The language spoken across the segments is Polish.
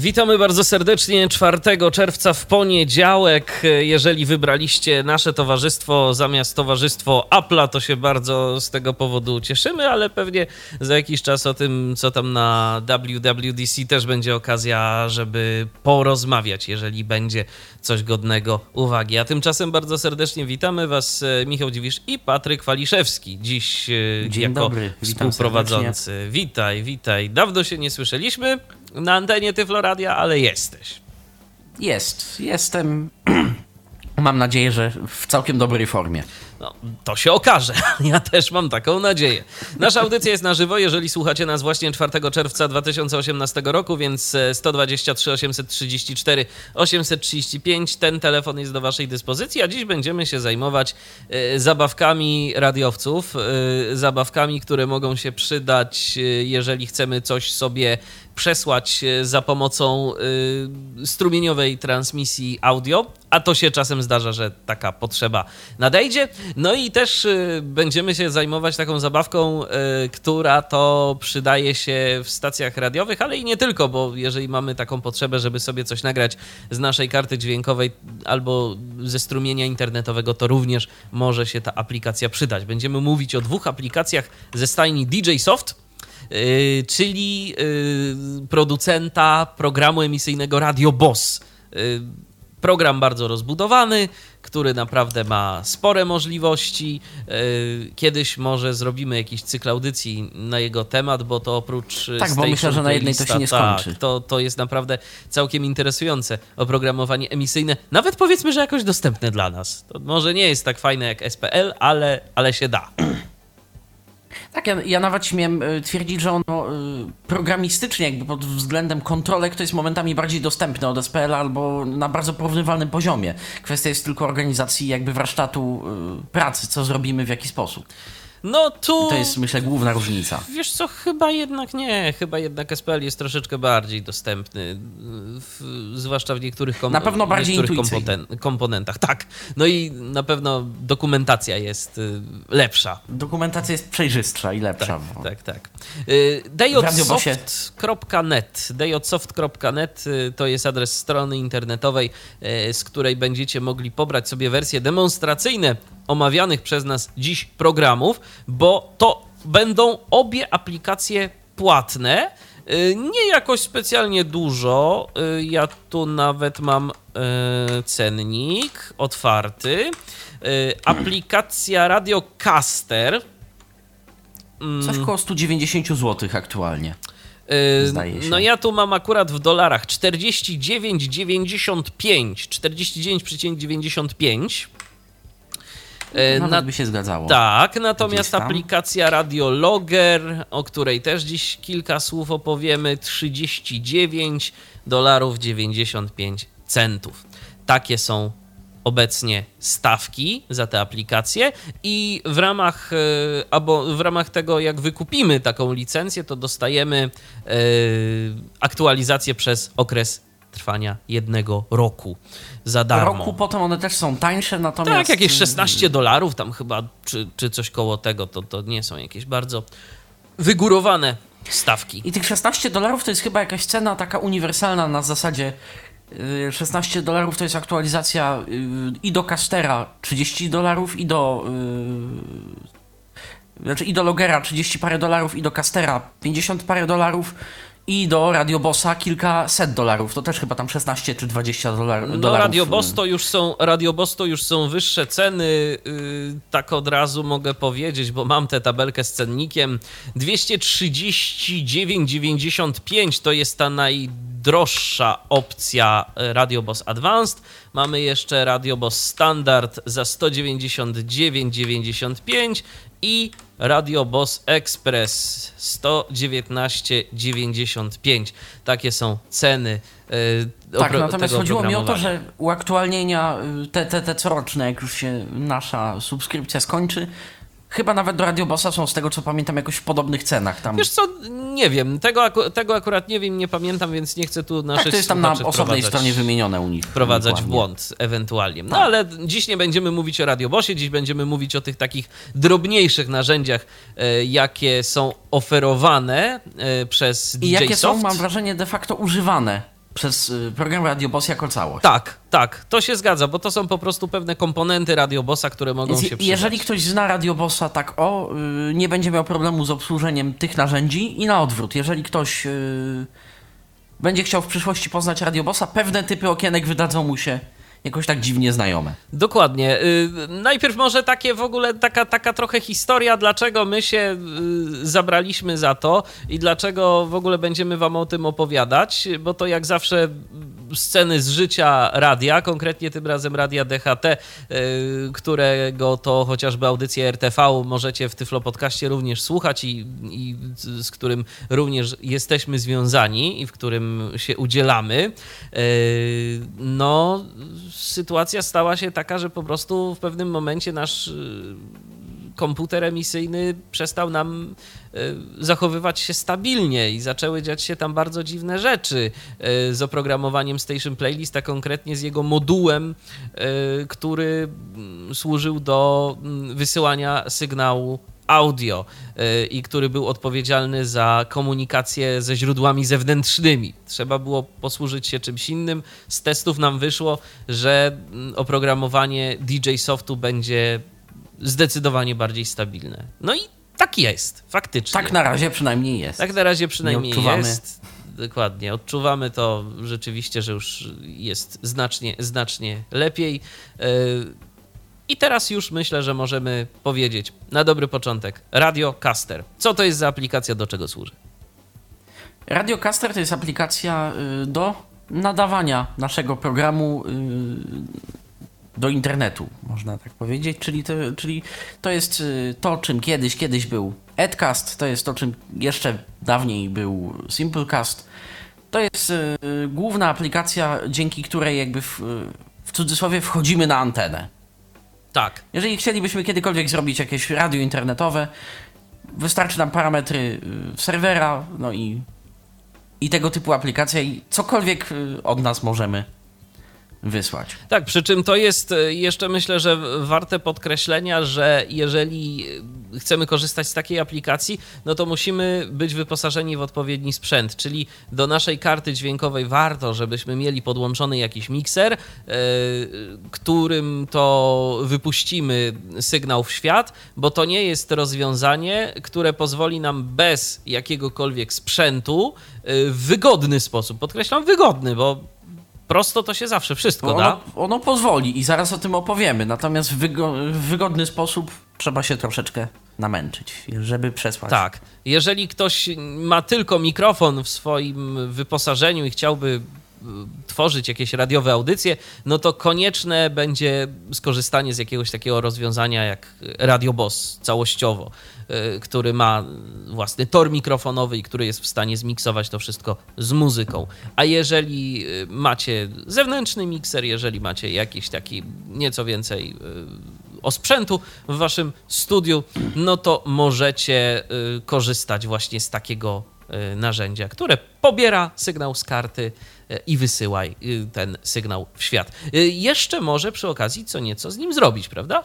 Witamy bardzo serdecznie 4 czerwca w poniedziałek. Jeżeli wybraliście nasze towarzystwo zamiast towarzystwo Apple'a, to się bardzo z tego powodu cieszymy, ale pewnie za jakiś czas o tym, co tam na WWDC też będzie okazja, żeby porozmawiać, jeżeli będzie coś godnego uwagi. A tymczasem bardzo serdecznie witamy Was Michał Dziwisz i Patryk Waliszewski. Dziś Dzień jako dobry, witam współprowadzący. serdecznie. Witaj, witaj. Dawno się nie słyszeliśmy na antenie Tyfloradia, ale jesteś. Jest, jestem. Mam nadzieję, że w całkiem dobrej formie. No, to się okaże. Ja też mam taką nadzieję. Nasza audycja jest na żywo, jeżeli słuchacie nas właśnie 4 czerwca 2018 roku, więc e, 123 834 835 ten telefon jest do waszej dyspozycji, a dziś będziemy się zajmować e, zabawkami radiowców, e, zabawkami, które mogą się przydać, e, jeżeli chcemy coś sobie przesłać e, za pomocą y, strumieniowej transmisji audio, a to się czasem zdarza, że taka potrzeba nadejdzie. No i też y, będziemy się zajmować taką zabawką, y, która to przydaje się w stacjach radiowych, ale i nie tylko, bo jeżeli mamy taką potrzebę, żeby sobie coś nagrać z naszej karty dźwiękowej albo ze strumienia internetowego, to również może się ta aplikacja przydać. Będziemy mówić o dwóch aplikacjach ze stajni DJ Soft. Yy, czyli yy, producenta programu emisyjnego Radio Boss. Yy, program bardzo rozbudowany, który naprawdę ma spore możliwości. Kiedyś może zrobimy jakiś cykl audycji na jego temat, bo to oprócz Tak, bo myślę, że na jednej to się nie skończy. Tak, to, to jest naprawdę całkiem interesujące oprogramowanie emisyjne. Nawet powiedzmy, że jakoś dostępne dla nas. To może nie jest tak fajne jak SPL, ale, ale się da. Tak, ja, ja nawet śmiem y, twierdzić, że ono y, programistycznie, jakby pod względem kontrolek, to jest momentami bardziej dostępne od SPL albo na bardzo porównywalnym poziomie. Kwestia jest tylko organizacji jakby warsztatu y, pracy, co zrobimy, w jaki sposób. No tu... To jest, myślę, główna różnica. Wiesz co, chyba jednak nie. Chyba jednak SPL jest troszeczkę bardziej dostępny, w, zwłaszcza w niektórych, kom- Na pewno bardziej niektórych kompoten- komponentach. Tak. No i na pewno dokumentacja jest y, lepsza. Dokumentacja jest przejrzystsza i lepsza. bo- Tak, tak. Y, Dayotsoft.net Dayotsoft.net y, to jest adres strony internetowej, z której będziecie mogli pobrać sobie wersje demonstracyjne omawianych przez nas dziś programów, bo to będą obie aplikacje płatne. Y, Nie jakoś specjalnie dużo. Y, Ja tu nawet mam y, cennik otwarty. Aplikacja Radiocaster Coś koło 190 zł aktualnie. Zdaje się. No ja tu mam akurat w dolarach 49,95. 49,95. Yy, Nawet na- by się zgadzało. tak, natomiast aplikacja Radio Logger, o której też dziś kilka słów opowiemy, 39 dolarów 95 centów. Takie są obecnie stawki za te aplikacje i w ramach, e, albo w ramach tego, jak wykupimy taką licencję, to dostajemy e, aktualizację przez okres trwania jednego roku za darmo. Roku potem one też są tańsze, natomiast... Tak, jakieś y, 16 dolarów tam chyba, czy, czy coś koło tego, to, to nie są jakieś bardzo wygórowane stawki. I tych 16 dolarów to jest chyba jakaś cena taka uniwersalna na zasadzie y, 16 dolarów to jest aktualizacja y, i do Castera 30 dolarów i do y, znaczy i do Logera 30 parę dolarów i do Castera 50 parę dolarów i do Radiobossa kilkaset dolarów. To też chyba tam 16 czy 20 dolar, No dolarów. Radio Boss to już są, Radio Boss to już są wyższe ceny, yy, tak od razu mogę powiedzieć, bo mam tę tabelkę z cennikiem. 239,95 to jest ta najdroższa opcja y, Radio Boss Advanced. Mamy jeszcze Radio Boss Standard za 199,95 i Radio Boss Express 119,95. Takie są ceny. yy, Tak, natomiast chodziło mi o to, że uaktualnienia y, te, te, te coroczne, jak już się nasza subskrypcja skończy, Chyba nawet do Radiobossa są, z tego co pamiętam, jakoś w podobnych cenach. Tam... Wiesz co, nie wiem, tego, aku tego akurat nie wiem, nie pamiętam, więc nie chcę tu naszych tak, to jest tam na osobnej stronie wymienione u nich. wprowadzać w błąd ewentualnie. No Tak. ale dziś nie będziemy mówić o Radiobosie, dziś będziemy mówić o tych takich drobniejszych narzędziach, e, jakie są oferowane e, przez DJ I jakie są, Soft. mam wrażenie, de facto używane przez y, program Radioboss jako całość. Tak, tak, to się zgadza, bo to są po prostu pewne komponenty Radiobossa, które mogą Więc się przydać. jeżeli ktoś zna Radiobossa tak o, y, nie będzie miał problemu z obsłużeniem tych narzędzi i na odwrót. Jeżeli ktoś y, będzie chciał w przyszłości poznać Radiobossa, pewne typy okienek wydadzą mu się jakoś tak dziwnie znajome. Dokładnie. Y, Najpierw może takie w ogóle taka, taka trochę historia, dlaczego my się y, zabraliśmy za to i dlaczego w ogóle będziemy wam o tym opowiadać, bo to jak zawsze sceny z życia radia, konkretnie tym razem radia DHT, y, którego to chociażby audycję RTV możecie w Tyflo Podcaście również słuchać i, i z którym również jesteśmy związani i w którym się udzielamy. Y, No, sytuacja stała się taka, że po prostu w pewnym momencie nasz y, komputer emisyjny przestał nam zachowywać się stabilnie i zaczęły dziać się tam bardzo dziwne rzeczy y, z oprogramowaniem Station Playlist, a konkretnie z jego modułem, y, który mm, służył do mm, wysyłania sygnału audio y, i który był odpowiedzialny za komunikację ze źródłami zewnętrznymi. Trzeba było posłużyć się czymś innym. Z testów nam wyszło, że mm, oprogramowanie DJ Softu będzie zdecydowanie bardziej stabilne. No i tak jest, faktycznie. Tak na razie przynajmniej jest. Tak na razie przynajmniej jest. Dokładnie, odczuwamy to rzeczywiście, że już jest znacznie, znacznie lepiej. Yy, I teraz już myślę, że możemy powiedzieć na dobry początek. Radio Caster. Co to jest za aplikacja, do czego służy? Radiocaster to jest aplikacja y, do nadawania naszego programu y, do internetu, można tak powiedzieć. Czyli to, czyli to jest y, to, czym kiedyś, kiedyś był Edcast, to jest to, czym jeszcze dawniej był Simplecast. To jest y, główna aplikacja, dzięki której jakby w, y, w cudzysłowie wchodzimy na antenę. Tak. Jeżeli chcielibyśmy kiedykolwiek zrobić jakieś radio internetowe, wystarczy nam parametry serwera, no i, i tego typu aplikacja i cokolwiek od nas możemy wysłać. Tak, przy czym to jest e, jeszcze myślę, że warte podkreślenia, że jeżeli e, chcemy korzystać z takiej aplikacji, no to musimy być wyposażeni w odpowiedni sprzęt, czyli do naszej karty dźwiękowej warto, żebyśmy mieli podłączony jakiś mikser, e, którym to wypuścimy sygnał w świat, bo to nie jest rozwiązanie, które pozwoli nam bez jakiegokolwiek sprzętu w wygodny sposób, podkreślam wygodny, bo prosto to się zawsze wszystko Bo da. ono, ono pozwoli i zaraz o tym opowiemy, natomiast w, wygo- w wygodny sposób trzeba się troszeczkę namęczyć, żeby przesłać. Tak. Jeżeli ktoś ma tylko mikrofon w swoim wyposażeniu i chciałby tworzyć jakieś radiowe audycje, no to konieczne będzie skorzystanie z jakiegoś takiego rozwiązania jak Radio Boss całościowo, y, który ma własny tor mikrofonowy i który jest w stanie zmiksować to wszystko z muzyką. A jeżeli y, macie zewnętrzny mikser, jeżeli macie jakiś taki nieco więcej y, osprzętu w waszym studiu, no to możecie y, korzystać właśnie z takiego y, narzędzia, które pobiera sygnał z karty y, i wysyła y, ten sygnał w świat. Y, Jeszcze może przy okazji co nieco z nim zrobić, prawda?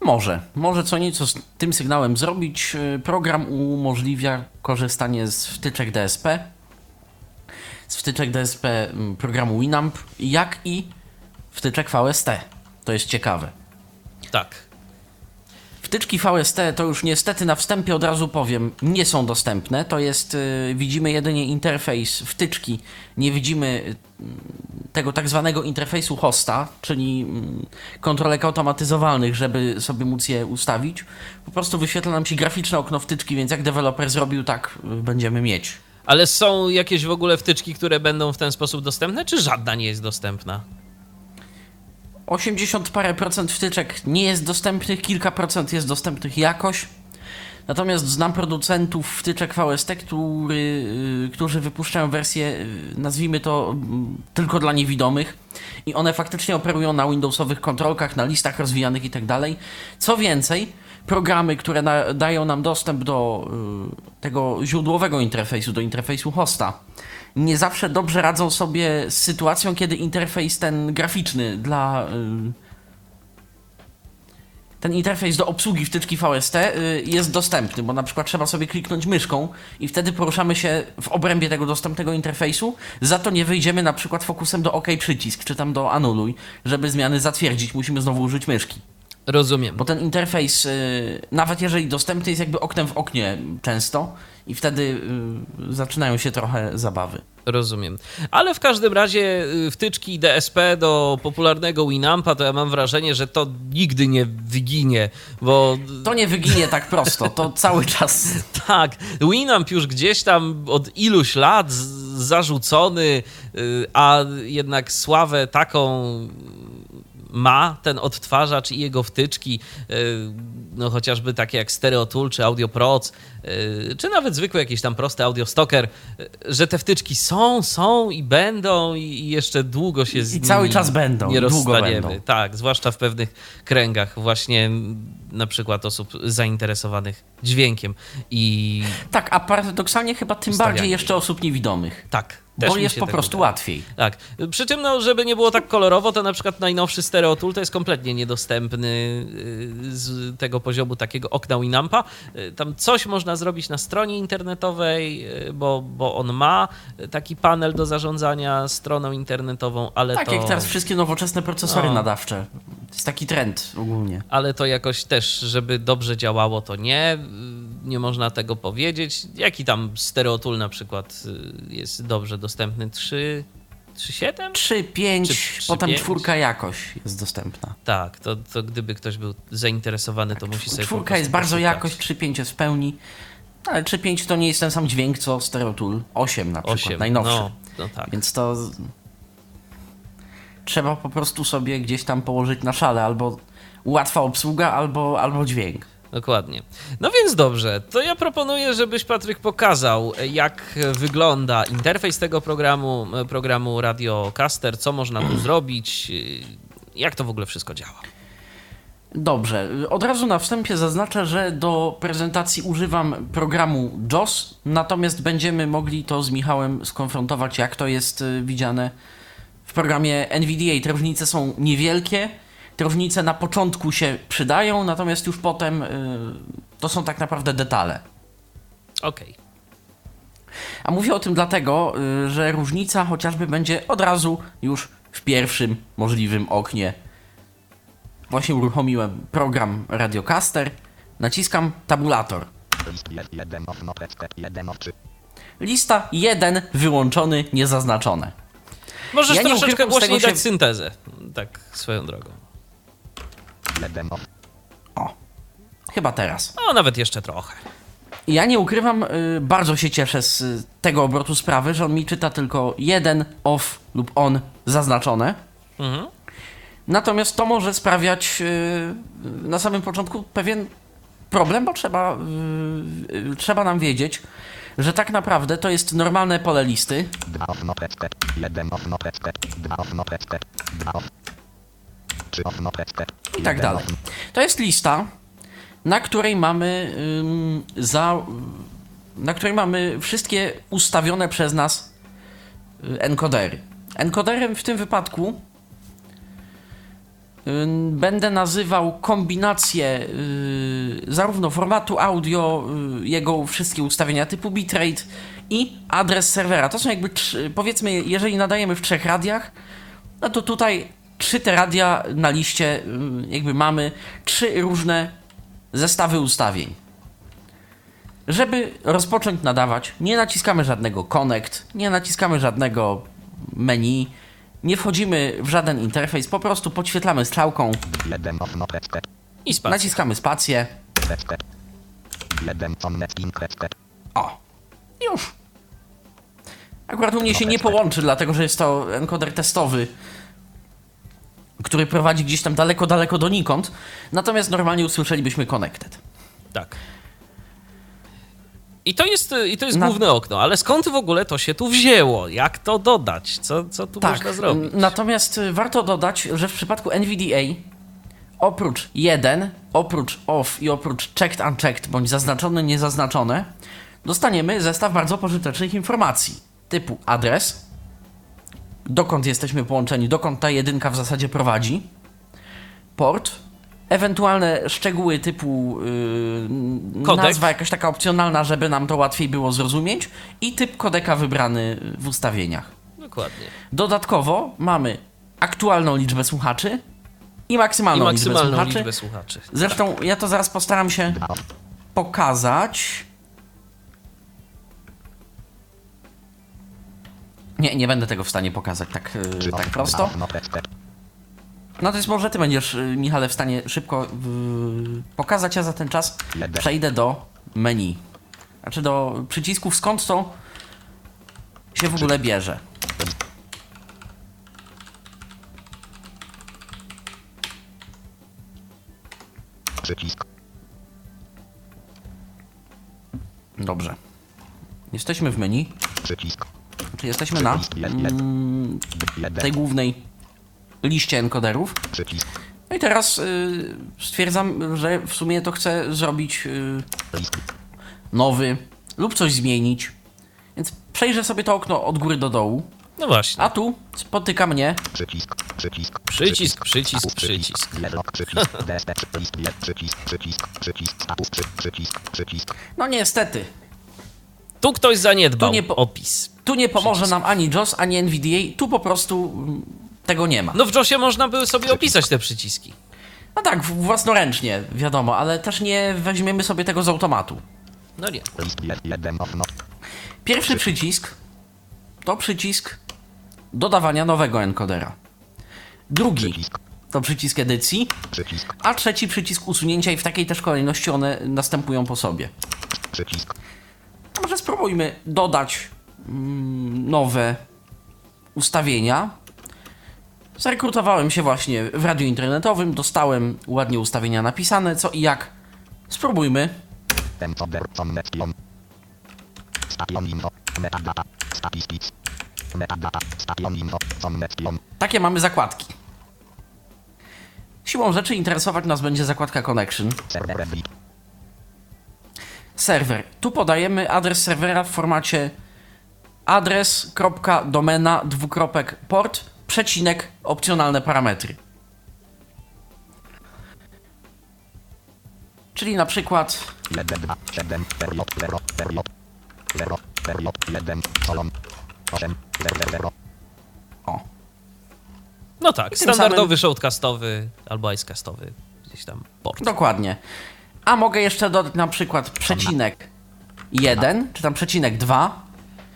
Może, może co nieco z tym sygnałem zrobić. Y, Program umożliwia korzystanie z wtyczek DSP, z wtyczek DSP mm, programu Winamp, jak i wtyczek VST. To jest ciekawe. Tak. Wtyczki VST to już niestety na wstępie od razu powiem, nie są dostępne. To jest, y, widzimy jedynie interfejs wtyczki, nie widzimy y, tego tak zwanego interfejsu hosta, czyli mm, kontrolek automatyzowalnych, żeby sobie móc je ustawić. Po prostu wyświetla nam się graficzne okno wtyczki, więc jak deweloper zrobił, tak y, będziemy mieć. Ale są jakieś w ogóle wtyczki, które będą w ten sposób dostępne, czy żadna nie jest dostępna? 80 parę procent wtyczek nie jest dostępnych, kilka procent jest dostępnych jakoś. Natomiast znam producentów wtyczek VST, który, y, którzy wypuszczają wersje, y, nazwijmy to mm, tylko dla niewidomych i one faktycznie operują na Windowsowych kontrolkach, na listach rozwijanych i tak. Co więcej, programy, które na, dają nam dostęp do y, tego źródłowego interfejsu, do interfejsu hosta, nie zawsze dobrze radzą sobie z sytuacją, kiedy interfejs ten graficzny dla. Y, ten interfejs do obsługi wtyczki VST y, jest dostępny, bo na przykład trzeba sobie kliknąć myszką i wtedy poruszamy się w obrębie tego dostępnego interfejsu, za to nie wyjdziemy na przykład fokusem do OK przycisk, czy tam do anuluj, żeby zmiany zatwierdzić, musimy znowu użyć myszki. Rozumiem. Bo ten interfejs, y, nawet jeżeli dostępny jest jakby oknem w oknie często i wtedy y, zaczynają się trochę zabawy. Rozumiem. Ale w każdym razie y, wtyczki DSP do popularnego Winampa, to ja mam wrażenie, że to nigdy nie wyginie, bo To nie wyginie tak prosto, to cały czas. tak, Winamp już gdzieś tam od iluś lat zarzucony, a jednak sławę taką ma ten odtwarzacz i jego wtyczki, y, no chociażby takie jak Stereotool czy Audio Proc, y, czy nawet zwykły jakiś tam prosty Audio Stocker, y, że te wtyczki są, są i będą i jeszcze długo się z I cały czas będą, Nie długo rozstaniemy. będą. Tak, zwłaszcza w pewnych kręgach właśnie na przykład osób zainteresowanych dźwiękiem i Tak, a paradoksalnie chyba tym bardziej jeszcze osób niewidomych. tak. Też Bo jest po tak prostu łatwiej. Tak. Przy czym, no, żeby nie było tak kolorowo, to na przykład najnowszy Stereotool to jest kompletnie niedostępny y, z tego poziomu takiego okna Winampa. Y, Tam coś można zrobić na stronie internetowej, y, bo, bo on ma taki panel do zarządzania stroną internetową, ale Tak to... jak teraz wszystkie nowoczesne procesory No. nadawcze. To jest taki trend ogólnie. ale to jakoś też, żeby dobrze działało, to nie. Nie można tego powiedzieć. Jaki tam stereotool na przykład jest dobrze dostępny? 3, 3,7? 3, 5, Czy- czy potem pięć? czwórka jakoś jest dostępna. Tak, to, to gdyby ktoś był zainteresowany, to musi sobie Czwórka jest bardzo poszukać. jakość, 3.5 jest w pełni. Ale 3.5 to nie jest ten sam dźwięk co Stereotool 8 na przykład, Osiem, najnowszy. No, no tak. Więc to trzeba po prostu sobie gdzieś tam położyć na szale albo łatwa obsługa, albo, albo dźwięk. Dokładnie. No więc dobrze, to ja proponuję, żebyś Patryk pokazał, jak wygląda interfejs tego programu, programu Radiocaster, co można tu zrobić, y, jak to w ogóle wszystko działa. Dobrze, od razu na wstępie zaznaczę, że do prezentacji używam programu JOS, natomiast będziemy mogli to z Michałem skonfrontować, jak to jest y, widziane w programie NVDA. Te różnice są niewielkie, te różnice na początku się przydają, natomiast już potem y, to są tak naprawdę detale. Okej. A mówię o tym dlatego, y, że różnica chociażby będzie od razu już w pierwszym możliwym oknie. Właśnie uruchomiłem program Radiocaster, naciskam tabulator. List 1 of noteska 1 of 3. Lista 1 wyłączony, niezaznaczone. Możesz Ja nie troszeczkę głośniej tego dać się- syntezę, tak swoją drogą. 1 of O, chyba teraz. No, nawet jeszcze trochę. Ja nie ukrywam, y, bardzo się cieszę z y, tego obrotu sprawy, że on mi czyta tylko jeden off lub on zaznaczone. Mhm. Natomiast to może sprawiać y, na samym początku pewien problem, bo trzeba, y, y, trzeba nam wiedzieć, że tak naprawdę to jest normalne pole listy. I tak dalej. To jest lista, na której mamy ym, za, na której mamy wszystkie ustawione przez nas y, encodery. Encoderem w tym wypadku będę nazywał kombinację y, zarówno formatu audio, y, jego wszystkie ustawienia typu bitrate i adres serwera. To są jakby, trzy, powiedzmy, jeżeli nadajemy w trzech radiach, no to tutaj trzy te radia na liście y, jakby mamy trzy różne zestawy ustawień. Żeby rozpocząć nadawać, nie naciskamy żadnego connect, nie naciskamy żadnego menu, nie wchodzimy w żaden interfejs, po prostu podświetlamy strzałką, 1 of noteska I spacja. naciskamy spację. kreska 1 on netking kreska O, już. Akurat u mnie się nie połączy, dlatego że jest to encoder testowy, który prowadzi gdzieś tam daleko, daleko donikąd. Natomiast normalnie usłyszelibyśmy connected. Tak. I to jest, i to jest Na- główne okno, ale skąd w ogóle to się tu wzięło? Jak to dodać? Co, co tu Tak, można zrobić? n- natomiast y, warto dodać, że w przypadku NVDA oprócz 1, oprócz off i oprócz checked unchecked bądź zaznaczone niezaznaczone, dostaniemy zestaw bardzo pożytecznych informacji typu adres, dokąd jesteśmy połączeni, dokąd ta jedynka w zasadzie prowadzi, port, ewentualne szczegóły typu yy, nazwa jakaś taka opcjonalna, żeby nam to łatwiej było zrozumieć i typ kodeka wybrany w ustawieniach. Dokładnie. Dodatkowo mamy aktualną liczbę słuchaczy i I maksymalną, maksymalną liczbę słuchaczy. liczbę słuchaczy. Zresztą ja to zaraz postaram się pokazać. Nie, nie będę tego w stanie pokazać tak, yy, tak prosto. No to jest może ty będziesz, yy, Michale, w stanie szybko yy, pokazać, a za ten czas przejdę do menu. Znaczy do przycisków, skąd to się w ogóle bierze. Przycisk. Dobrze. Jesteśmy w menu, Przycisk. Czy jesteśmy na mm, tej głównej liście encoderów. No i teraz y, stwierdzam, że w sumie to chcę zrobić y, nowy lub coś zmienić. Więc przejrzę sobie to okno od góry do dołu, No właśnie. a tu spotyka mnie Przycisk. Przycisk. Przycisk, przycisk. Przycisk. No niestety, Tu ktoś zaniedbał Tu nie po- opis. tu nie pomoże nam ani JOS, ani NVDA, tu po prostu mm, tego nie ma. No w JOSie można by sobie opisać te przyciski. No tak, własnoręcznie, wiadomo, ale też nie weźmiemy sobie tego z automatu. No nie. Pierwszy przycisk to przycisk dodawania nowego encodera. Drugi to przycisk edycji, a trzeci przycisk usunięcia i w takiej też kolejności one następują po sobie. Może spróbujmy dodać mm, nowe ustawienia. Zarekrutowałem się właśnie w radiu internetowym, dostałem ładnie ustawienia napisane, co i jak. Spróbujmy. Takie mamy zakładki. Siłą rzeczy interesować nas będzie zakładka Connection. Serwer. Tu podajemy adres serwera w formacie adres.domena dwukropek port przecinek opcjonalne parametry. Czyli na przykład 1, 2, 7, period, 0, period, 0, period, 1, colon, 8, 0, 0, o, No tak, standardowy samym- shortcastowy albo icecastowy gdzieś tam port. dokładnie. A mogę jeszcze dodać na przykład przecinek 1, czy tam przecinek 2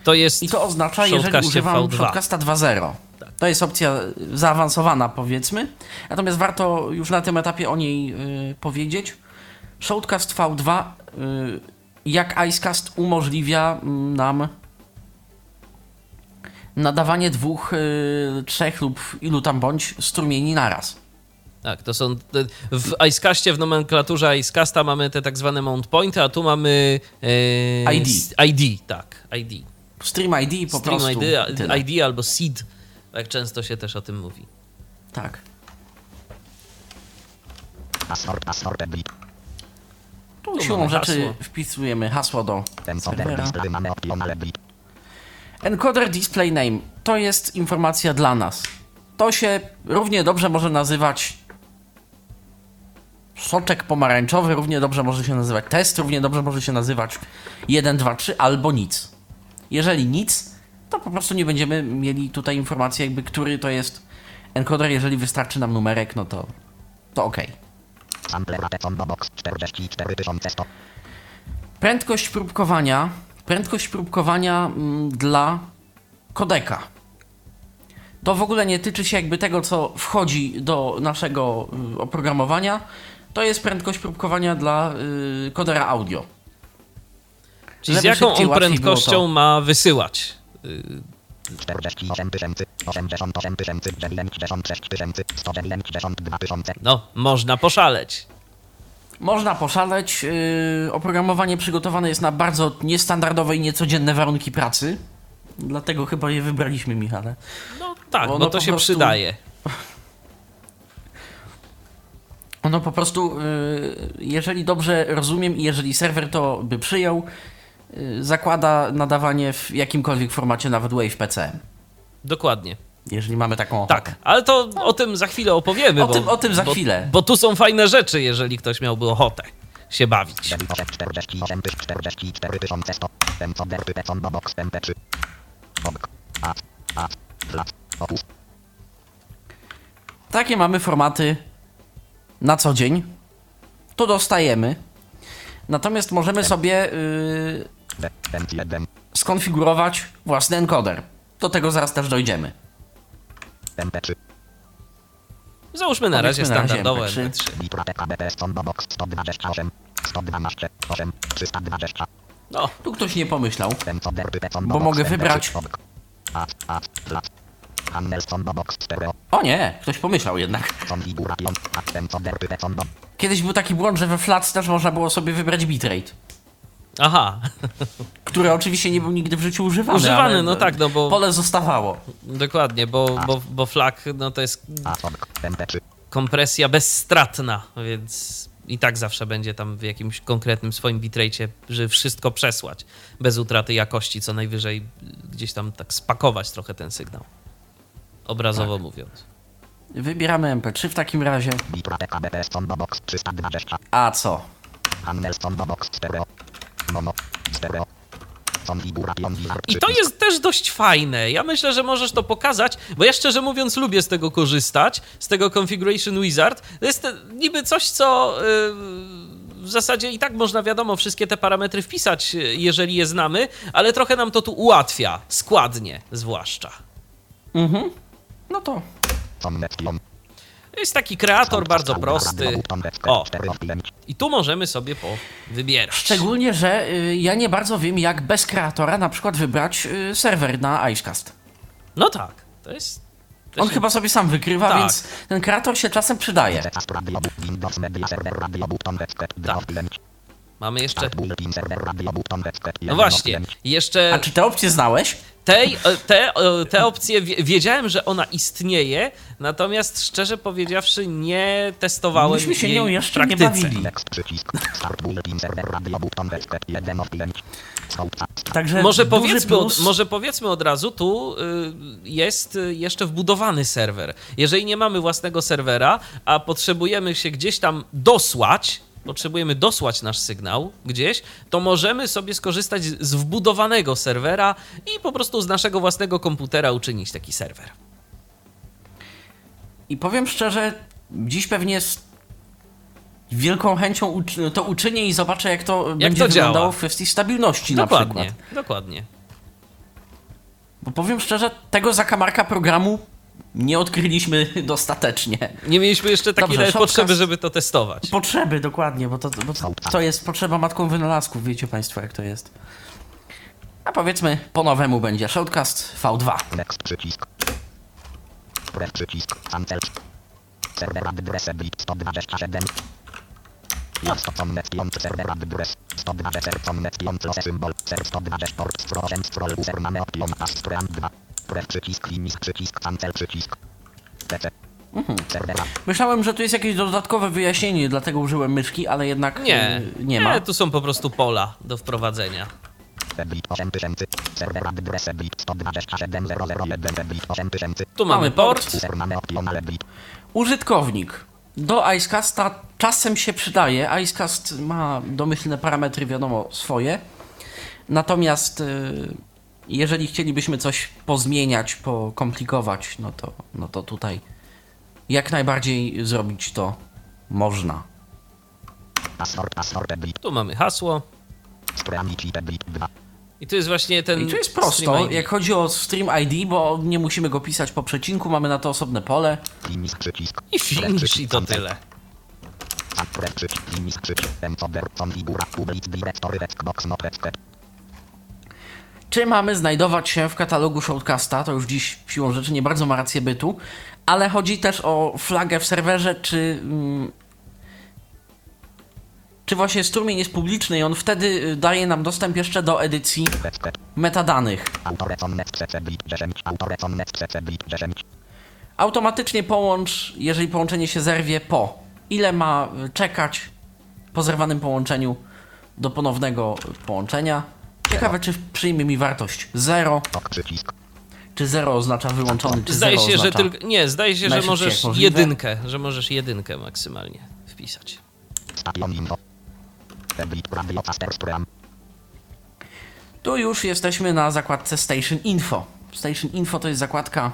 To jest i to oznacza, jeżeli używam V2. Shortcasta 2.0. To jest opcja zaawansowana, powiedzmy. Natomiast warto już na tym etapie o niej y, powiedzieć. Shortcast V2, y, jak Icecast, umożliwia mm, nam nadawanie dwóch, y, trzech lub ilu tam bądź strumieni naraz. Tak, to są. te- W Icecastie, w nomenklaturze Icecasta mamy te tak zwane mount pointy, a tu mamy. e, ID. ID, tak, ID. Stream ID po Stream prostu. ID, i tyle. ID albo seed, jak często się też o tym mówi. Tak. password, password edit, Tu siłą rzeczy hasło. wpisujemy hasło do serwera. Encoder display name to jest informacja dla nas. To się równie dobrze może nazywać soczek pomarańczowy, równie dobrze może się nazywać test, równie dobrze może się nazywać 1, 2, 3 albo nic. Jeżeli nic, to po prostu nie będziemy mieli tutaj informacji jakby który to jest encoder, jeżeli wystarczy nam numerek, no to to ok. sample rate combo box 44100, Prędkość próbkowania. Prędkość próbkowania mm, dla kodeka. To w ogóle nie tyczy się jakby tego, co wchodzi do naszego y, oprogramowania. To jest prędkość próbkowania dla y, kodera audio. Czyli z jaką on prędkością ma wysyłać? Y, 48 tysięcy, 88 tysięcy, 96 tysięcy, 192 tysiące, No, można poszaleć. Można poszaleć. Yy, oprogramowanie przygotowane jest na bardzo niestandardowe i niecodzienne warunki pracy. Dlatego chyba je wybraliśmy, Michale. No tak, Ono bo to się prostu- przydaje. ono po prostu, y, jeżeli dobrze rozumiem i jeżeli serwer to by przyjął, y, zakłada nadawanie w jakimkolwiek formacie, nawet Wave PCM. Dokładnie. Jeżeli mamy taką ochotę. Tak, ale to o tym za chwilę opowiemy. O bo, tym- o tym za bo, chwilę. Bo tu są fajne rzeczy, jeżeli ktoś miałby ochotę się bawić. 48 44 100 Encoder Python Box MP3 Obk A A Flat Opus Takie mamy formaty na co dzień. To dostajemy. Natomiast możemy sobie y, M1 skonfigurować własny encoder. Do tego zaraz też dojdziemy. MP3 Załóżmy na razie Powiedzmy na razie standardowe MP3. MP3. Bitra PKBP Combo Box 128 112 8 320 No, Tu ktoś nie pomyślał. Bo mogę MP3 wybrać- O nie, ktoś pomyślał jednak. Kiedyś był taki błąd, że we Flats też można było sobie wybrać bitrate. aha, Który oczywiście nie był nigdy w życiu używany. Używany, no tak, no bo- Pole zostawało. dokładnie, bo, bo, bo flag no to jest A Obk MP3 kompresja bezstratna, więc i tak zawsze będzie tam w jakimś konkretnym swoim bitrate'cie, żeby wszystko przesłać bez utraty jakości, co najwyżej gdzieś tam tak spakować trochę ten sygnał. Obrazowo mówiąc. Wybieramy MP3 w takim razie. Bitra PKBP Combo Box 320 A co? I to jest też dość fajne. Ja myślę, że możesz to pokazać, bo ja szczerze mówiąc lubię z tego korzystać, z tego Configuration Wizard. To jest niby coś, co yy, w zasadzie i tak można, wiadomo, wszystkie te parametry wpisać, yy, jeżeli je znamy, ale trochę nam to tu ułatwia, składnie zwłaszcza. Mhm. No to. Jest taki kreator bardzo prosty. O, i tu możemy sobie powybierać. szczególnie, że y, ja nie bardzo wiem, jak bez kreatora na przykład wybrać y, serwer na Icecast. No tak, to jest... to On się- chyba sobie sam wykrywa, Tak. więc ten kreator się czasem przydaje. Headset Mamy jeszcze... No właśnie, jeszcze... A czy te opcje znałeś? Tej, e, te, e, te opcje wie- wiedziałem, że ona istnieje, natomiast szczerze powiedziawszy nie testowałem Myśmy się jej nią w jeszcze nie praktyce. bawili. Next przycisk Start Bulletin Server Radio Button Headset 1 of 5 Sołca Także Może powiedzmy, plus. może powiedzmy od razu, tu y, jest y, jeszcze wbudowany serwer. Jeżeli nie mamy własnego serwera, a potrzebujemy się gdzieś tam dosłać, potrzebujemy dosłać nasz sygnał gdzieś, to możemy sobie skorzystać z wbudowanego serwera i po prostu z naszego własnego komputera uczynić taki serwer. I powiem szczerze, dziś pewnie z wielką chęcią uczy- to uczynię i zobaczę, jak to będzie to wyglądało działa. w kwestii stabilności na Dokładnie, przykład. dokładnie. Bo powiem szczerze, tego zakamarka programu nie odkryliśmy dostatecznie. Nie mieliśmy jeszcze takiej Dobrze, potrzeby, żeby to testować. Potrzeby, dokładnie, bo to, bo to, to jest potrzeba matką wynalazków, wiecie Państwo, jak to jest. A powiedzmy, po nowemu będzie Shoutcast V2. Next przycisk Pref przycisk Cancel Server adres bit 127 Jest to connection server adres 120 connection plus symbol ser 120 port frozen scroll user mamy option stran 2 Pref przycisk limit przycisk cancel przycisk PC Serwera Myślałem, że tu jest jakieś dodatkowe wyjaśnienie, dlatego użyłem myszki, ale jednak Nie, yy, nie ma. tu są po prostu pola do wprowadzenia. bit 8000 Serwer adres bit 127 001 bit 8000 Tu mamy port. Użytkownik. Do Icecasta czasem się przydaje. Icecast ma domyślne parametry, wiadomo, swoje. Natomiast y, jeżeli chcielibyśmy coś pozmieniać, pokomplikować, no to, no to tutaj jak najbardziej zrobić to można. Tu mamy hasło. Stranici bit 2 I tu jest właśnie ten. I to jest prosto, ID. jak chodzi o Stream ID, bo nie musimy go pisać po przecinku, mamy na to osobne pole. Finish przycisk I finish i to tyle. Czy mamy znajdować się w katalogu Shoutcasta? To już dziś siłą rzeczy nie bardzo ma rację bytu, ale chodzi też o flagę w serwerze, czy. Mm, czy właśnie strumień jest publiczny i on wtedy y, daje nam dostęp jeszcze do edycji metadanych. Autorecon net CC bit 10 Autorecon net CC bit 10 Automatycznie połącz, jeżeli połączenie się zerwie po ile ma y, czekać po zerwanym połączeniu do ponownego połączenia. Ciekawe, czy przyjmie mi wartość 0, Ok przycisk. czy 0 oznacza wyłączony, czy Zdaje 0 się, że tylko. Nie, zdaje się, że możesz jedynkę, że możesz jedynkę maksymalnie wpisać. Tu już jesteśmy na zakładce Station Info. Station Info to jest zakładka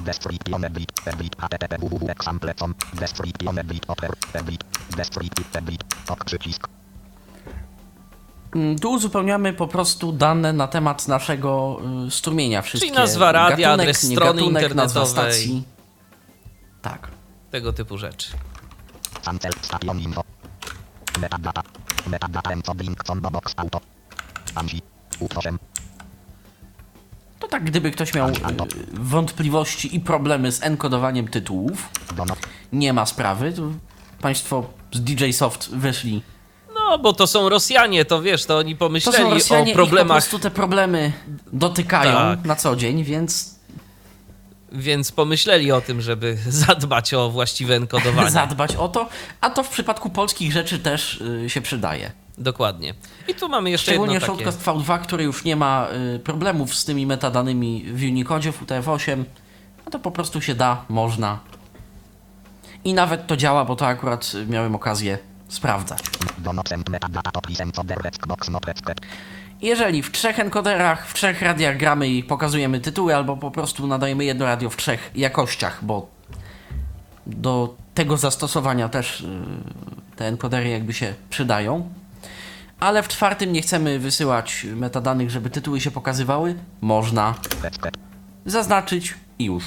Description edit. Edit http www example.com. Description edit oper. Edit. Description edit. Ok przycisk. Mm, Tu uzupełniamy po prostu dane na temat naszego y, strumienia. Wszystkie nazwa radia, gatunek, adres nie strony gatunek, nazwa internetowej. stacji. Tak. Tego typu rzeczy. Cancel station info. Metadata. Metadata encoding combo box auto. Ansi. U8. To tak, gdyby ktoś miał y, wątpliwości i problemy z enkodowaniem tytułów, Dono. nie ma sprawy. Państwo z DJ Soft wyszli. No, bo to są Rosjanie, to wiesz, to oni To pomyśleli są Rosjanie o i po problemach, prostu te problemy dotykają Tak. na co dzień, więc więc pomyśleli o tym, żeby zadbać o właściwe enkodowanie. zadbać o to. A to w przypadku polskich rzeczy też y, się przydaje. Dokładnie. I tu mamy jeszcze Szczególnie jedno takie... Shortcast V2, który już nie ma y, problemów z tymi metadanymi w Unicodzie, w UTF-8, no to po prostu się da, można. I nawet to działa, bo to akurat y, miałem okazję sprawdzać. Jeżeli w trzech encoderach, w trzech radiach gramy i pokazujemy tytuły, albo po prostu nadajemy jedno radio w trzech jakościach, bo do tego zastosowania też y, te encodery jakby się przydają. Ale w czwartym nie chcemy wysyłać metadanych, żeby tytuły się pokazywały. Można zaznaczyć i już.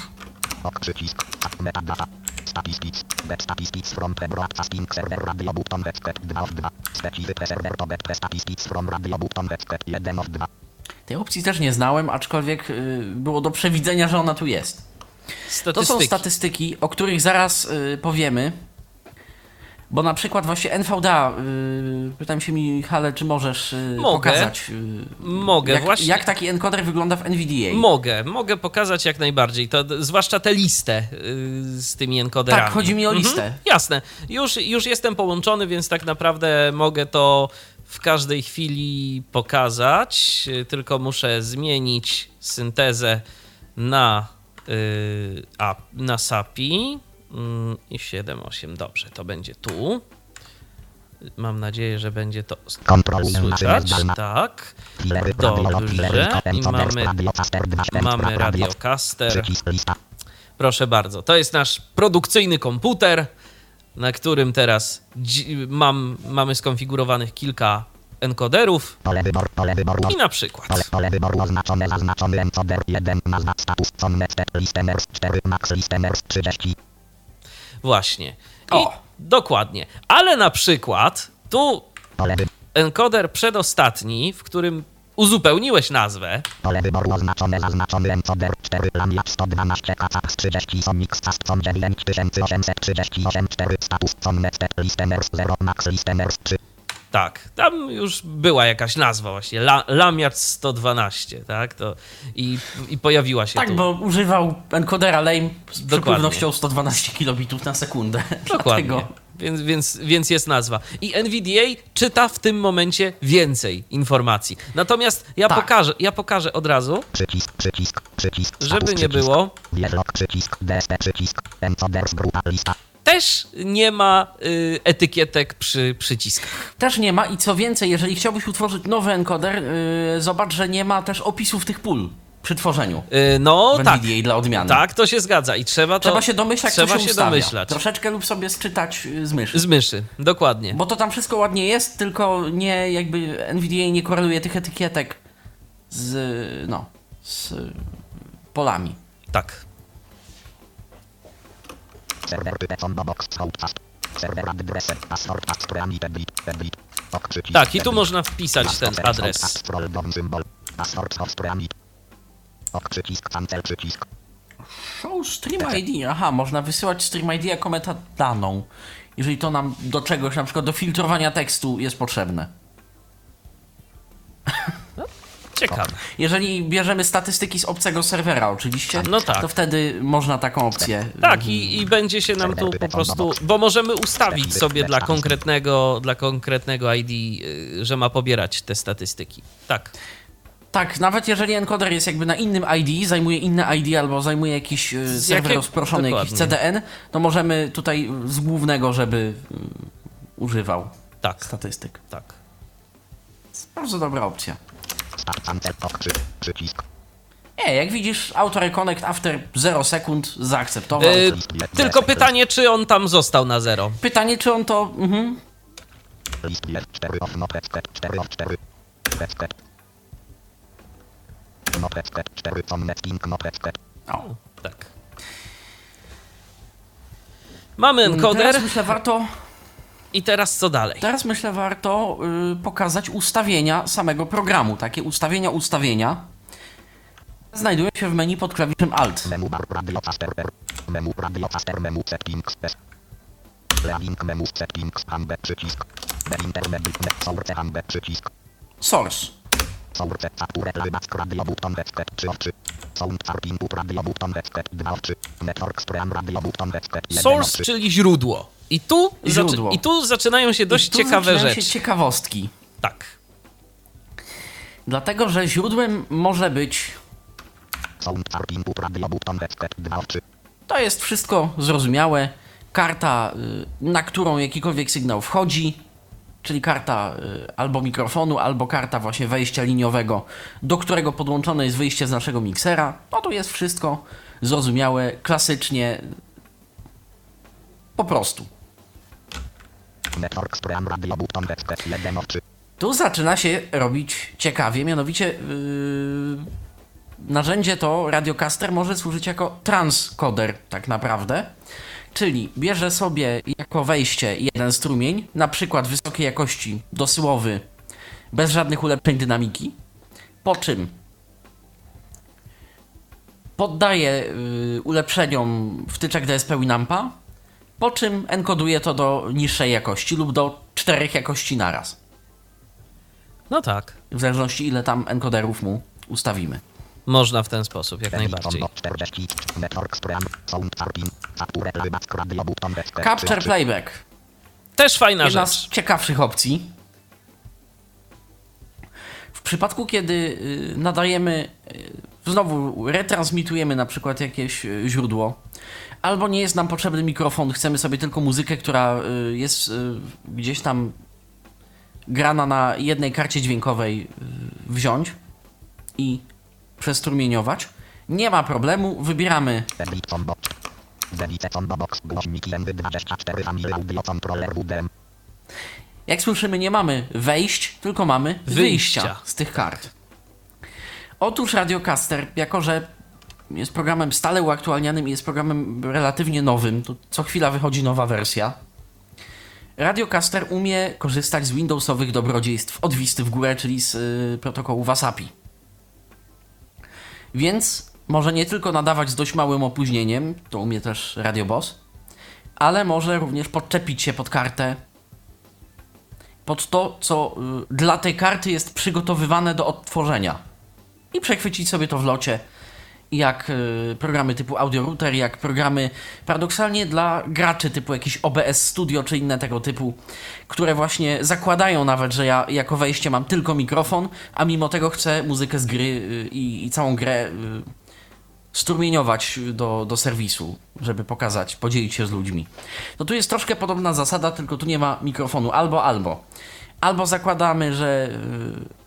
Ok przycisk. Metadata. Statistics. Statistics from the broadcasting server radio button expect 2 of 2. Specific server to statistics from radio button expect 1 of 2. Tej opcji też nie znałem, aczkolwiek y, było do przewidzenia, że ona tu jest. To są Statystyki. statystyki, o których zaraz y, powiemy. Bo na przykład właśnie NVDA, y, pytam się Michale, czy możesz y, Mogę. pokazać, y, Mogę, jak, właśnie. jak taki encoder wygląda w NVDA. Mogę, mogę pokazać jak najbardziej. To zwłaszcza tę listę y, z tymi encoderami. Tak, chodzi mi o listę. Mhm, jasne. Już, już jestem połączony, więc tak naprawdę mogę to w każdej chwili pokazać. Y, Tylko muszę zmienić syntezę na, y, a, na SAPI. Mm, I 7.8. Dobrze, to będzie tu. Mam nadzieję, że będzie to słychać. Tak. Dobrze. I mamy, radio faster 2 mamy radiocaster. Proszę bardzo. To jest nasz produkcyjny komputer, na którym teraz mam, mamy skonfigurowanych kilka encoderów. Pole wyboru, pole wyboru. I na przykład. Pole, pole wyboru oznaczone, zaznaczony encoder 1, nazwa, status, listeners 4, max listeners 30. Właśnie. I O! dokładnie. Ale na przykład tu encoder przedostatni, w którym uzupełniłeś nazwę, pole wyboru oznaczone, zaznaczony encoder 4, lamiat 112, kacax 30, sonix, castcom 9838, 4, status, connect, listeners 0, max listeners 3. Tak, tam już była jakaś nazwa właśnie, La, Lamiat 112, tak, to i, i pojawiła się Tak, tu. bo używał encodera lame z Dokładnie. przepływnością 120 kilobitów na sekundę. Dokładnie, Dlatego więc, więc, więc jest nazwa. I NVDA czyta w tym momencie więcej informacji. Natomiast ja, Tak. pokażę, ja pokażę od razu, Przycisk, przycisk, przycisk, żeby nie przycisk, było, przycisk, DSP, przycisk, encoders, grupa, lista. Też nie ma y, etykietek przy przyciskach. też nie ma i co więcej, jeżeli chciałbyś utworzyć nowy encoder, yy, zobacz, że nie ma też opisów tych pól przy tworzeniu. Y, no tak, dla odmiany. tak, to się zgadza i trzeba to... Trzeba się domyślać, trzeba się, się domyślać. Troszeczkę lub sobie sczytać y, z myszy. Z myszy, dokładnie. Bo to tam wszystko ładnie jest, tylko nie jakby NVDA nie koreluje tych etykietek z, no, z polami. Tak. Serwer type combo box outcast. Serwer adres, password, password, edit, edit. Ok, przycisk, Tak, i tu można wpisać ten adres. Show Stream ID. Aha, można wysyłać Stream ID jako metadaną. Jeżeli to nam do czegoś, na przykład do filtrowania tekstu jest potrzebne. Ciekawe. Jeżeli bierzemy statystyki z obcego serwera, oczywiście, No tak. to wtedy można taką opcję. Tak, i, i będzie się nam tu po prostu, bo możemy ustawić sobie dla konkretnego, dla konkretnego ID, y, że ma pobierać te statystyki. Tak. Tak, nawet jeżeli encoder jest jakby na innym ID, zajmuje inne ID albo zajmuje jakiś y, serwer jakiego- rozproszony, jakiś dokładnie. CDN, to możemy tutaj z głównego, żeby y, używał Tak, statystyk. tak. Bardzo dobra opcja. Start cancel przycisk. Nie, jak widzisz, auto reconnect after 0 sekund zaakceptował. Y, tylko pytanie, czy on tam został na zero. Pytanie, czy on to... Mhm. List jest 4 of notesket 4 of 4. Notesket. Notesket 4 on netking notesket. O. Tak. Mamy encoder Teraz myślę, warto, i teraz co dalej? teraz myślę, warto y, pokazać ustawienia samego programu. Takie ustawienia, ustawienia znajdują się w menu pod klawiszem Alt. Menu bar radio taster R. Menu radio taster menu settings menu settings source przycisk. Source. Source capture playback radio button headset 3 of 3. Sound chart input radio button headset 2 of 3. Network stream radio button headset 1 of Source, 3. czyli źródło. I tu, Źródło. I tu zaczynają się dość I tu ciekawe zaczynają rzeczy. się ciekawostki. Tak. Dlatego, że źródłem może być... Sound chart input radio button headset 2 of 3. To jest wszystko zrozumiałe. Karta, y, na którą jakikolwiek sygnał wchodzi, czyli karta y, albo mikrofonu, albo karta właśnie wejścia liniowego, do którego podłączone jest wyjście z naszego miksera. No tu jest wszystko zrozumiałe, klasycznie, po prostu. Network stream radio button headset 1 of 3. Tu zaczyna się robić ciekawie, mianowicie yy, narzędzie to Radiocaster może służyć jako transkoder tak naprawdę, czyli bierze sobie jako wejście jeden strumień, na przykład wysokiej jakości dosyłowy, bez żadnych ulepszeń dynamiki, po czym poddaje yy, ulepszeniom wtyczek DSP Winampa, po czym enkoduje to do niższej jakości lub do czterech jakości naraz No tak. w zależności ile tam encoderów mu ustawimy. Można w ten sposób, jak najbardziej. 40. Network stream. Sound chart in. Capture playback radio button headset 3 Capture of 3. Playback. Też fajna Jedna rzecz. z ciekawszych opcji. W przypadku, kiedy y, nadajemy, y, znowu retransmitujemy na przykład jakieś y, źródło, albo nie jest nam potrzebny mikrofon, chcemy sobie tylko muzykę, która jest gdzieś tam grana na jednej karcie dźwiękowej wziąć i przestrumieniować, nie ma problemu, wybieramy Edit on box. Delete on box. Głośniki MD24 Family Audio Controller WDM. Jak słyszymy, nie mamy wejść, tylko mamy wyjścia, Wyjścia. z tych kart. Otóż Radiocaster, jako że jest programem stale uaktualnianym i jest programem relatywnie nowym, to co chwila wychodzi nowa wersja, Radiocaster umie korzystać z Windowsowych dobrodziejstw od wisty w górę, czyli z y, protokołu WASAPI. Więc może nie tylko nadawać z dość małym opóźnieniem, to umie też Radio Boss, ale może również podczepić się pod kartę pod to, co y, dla tej karty jest przygotowywane do odtworzenia. I przechwycić sobie to w locie, jak y, programy typu Audio Router, jak programy paradoksalnie dla graczy typu jakiś OBS Studio czy inne tego typu, które właśnie zakładają nawet, że ja jako wejście mam tylko mikrofon, a mimo tego chcę muzykę z gry y, i, i całą grę y, strumieniować do, do serwisu, żeby pokazać, podzielić się z ludźmi. To tu jest troszkę podobna zasada, tylko tu nie ma mikrofonu albo albo. Albo zakładamy, że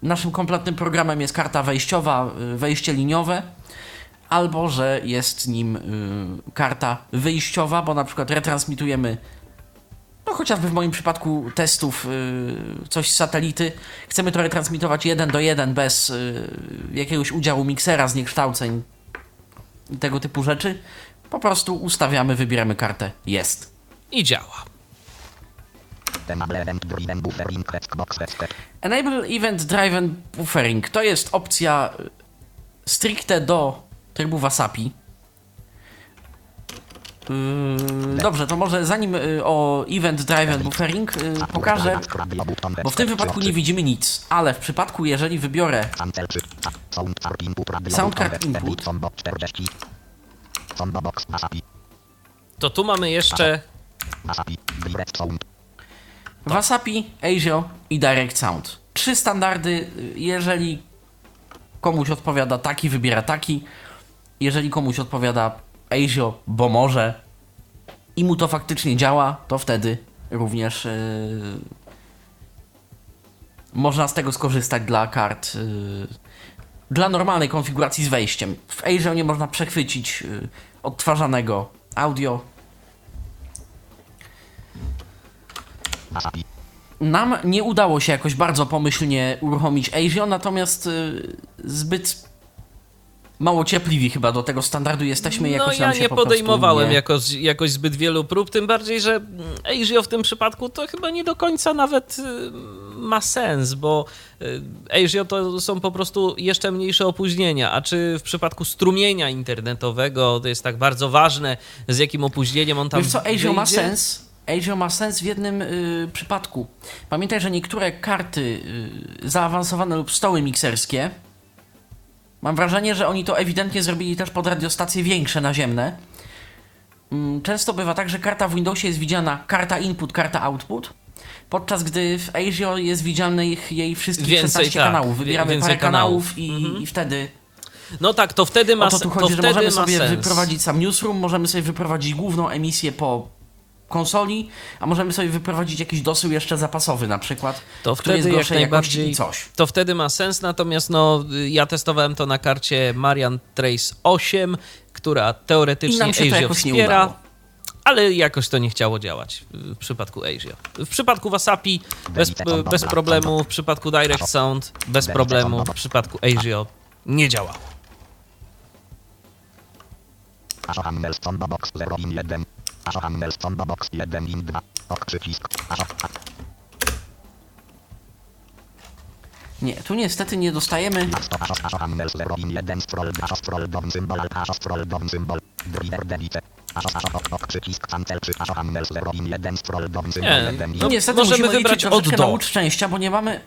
naszym kompletnym programem jest karta wejściowa, wejście liniowe, albo że jest nim y, karta wyjściowa, bo na przykład retransmitujemy no chociażby w moim przypadku testów y, coś z satelity, chcemy to retransmitować jeden do jeden bez y, jakiegoś udziału miksera, zniekształceń i tego typu rzeczy, po prostu ustawiamy, wybieramy kartę, jest. I działa. Enable event driven buffering to jest opcja stricte do trybu Wasapi. Yy, dobrze, to może zanim y, o Event Driven Buffering y, pokażę, bo w tym wypadku 3 nie widzimy nic, ale w przypadku, jeżeli wybiorę 3. Cancel 3. Sound card input radio. Sound card Convert input. debit, Combo 40. Combo box Wasapi. To tu mamy jeszcze. Wasapi, ASIO i Direct Sound. Trzy standardy. Jeżeli komuś odpowiada taki, wybiera taki. Jeżeli komuś odpowiada ASIO, bo może i mu to faktycznie działa, to wtedy również yy, można z tego skorzystać dla kart yy, dla normalnej konfiguracji z wejściem. W ASIO nie można przechwycić yy, odtwarzanego audio. Nam nie udało się jakoś bardzo pomyślnie uruchomić ASIO, natomiast zbyt mało cierpliwi chyba do tego standardu jesteśmy. No Jakoś ja nam się nie po podejmowałem nie... jakoś, jakoś zbyt wielu prób, tym bardziej, że mm, ASIO w tym przypadku to chyba nie do końca nawet y, ma sens, bo y, ASIO to są po prostu jeszcze mniejsze opóźnienia, a czy w przypadku strumienia internetowego to jest tak bardzo ważne, z jakim opóźnieniem on tam Wiesz co, ASIO ma sens. ASIO ma sens w jednym y, przypadku. Pamiętaj, że niektóre karty y, zaawansowane lub stoły mikserskie mam wrażenie, że oni to ewidentnie zrobili też pod radiostacje większe naziemne. Mm, Często bywa tak, że karta w Windowsie jest widziana karta input, karta output, podczas gdy w ASIO jest widzianych jej wszystkich Więcej, 16 tak. kanałów. Wybieramy parę kanałów, kanałów. Mhm. i, i wtedy No tak, to wtedy ma, o to tu to chodzi, że wtedy możemy sobie sens. wyprowadzić sam newsroom, możemy sobie wyprowadzić główną emisję po konsoli, a możemy sobie wyprowadzić jakiś dosył jeszcze zapasowy na przykład, To który jest wtedy jak gorszej jakości najbardziej i coś. to wtedy ma sens, natomiast no, ja testowałem to na karcie Marian Trace 8, która teoretycznie nie wspiera, ale jakoś to nie chciało działać w przypadku ASIO. W przypadku Wasapi bez, bez problemu, w przypadku Direct Sound bez problemu, w przypadku ASIO nie działa. Asho Handels Combo box 0 in 1. Asho Handels Combo box 1 in 2. Ok przycisk. Asho. Nie, tu niestety nie dostajemy. Asho Asho Asho Handels 0 in 1. Scroll Asho scroll down symbol. Asho scroll down symbol. Driver delete. Asho Asho ok ok przycisk cancel przy Asho Handels 0 in 1. Scroll down symbol. Nie, 1 in no, niestety możemy musimy wybrać liczyć od do. na szczęścia, bo nie mamy...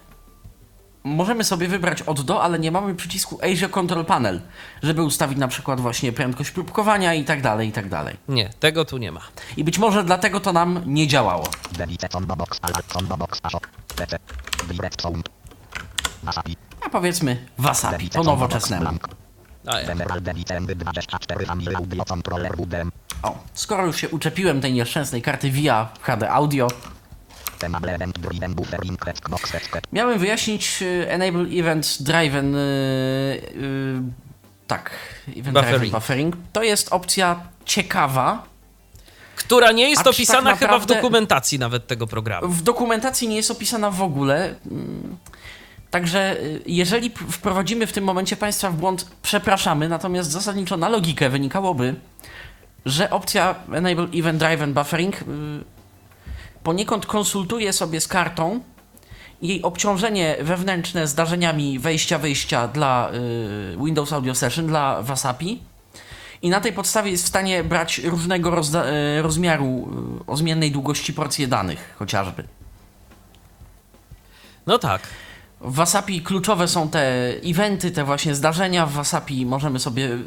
Możemy sobie wybrać od do, ale nie mamy przycisku ASIO Control Panel, żeby ustawić na przykład właśnie prędkość próbkowania i tak dalej, i tak dalej. Nie, tego tu nie ma. I być może dlatego to nam nie działało. A powiedzmy Wasapi, Delete po nowoczesnemu. blank. A, ja. General delete and 24 Family Audio Controller UDM. O, skoro już się uczepiłem tej nieszczęsnej karty VIA HD Audio, miałem wyjaśnić y, Enable Event Driven. y, y, tak, Event Driven Buffering. Buffering. To jest opcja ciekawa. Która nie jest czy opisana tak chyba w dokumentacji nawet tego programu. W dokumentacji nie jest opisana w ogóle. mm, Także jeżeli wprowadzimy w tym momencie Państwa w błąd, przepraszamy, natomiast zasadniczo na logikę wynikałoby, że opcja Enable Event Driven Buffering poniekąd konsultuje sobie z kartą jej obciążenie wewnętrzne zdarzeniami wejścia-wyjścia dla y, Windows Audio Session, dla Wasapi i na tej podstawie jest w stanie brać różnego rozda- y, rozmiaru y, o zmiennej długości porcje danych chociażby. No tak. W Wasapi kluczowe są te eventy, te właśnie zdarzenia. W Wasapi możemy sobie y,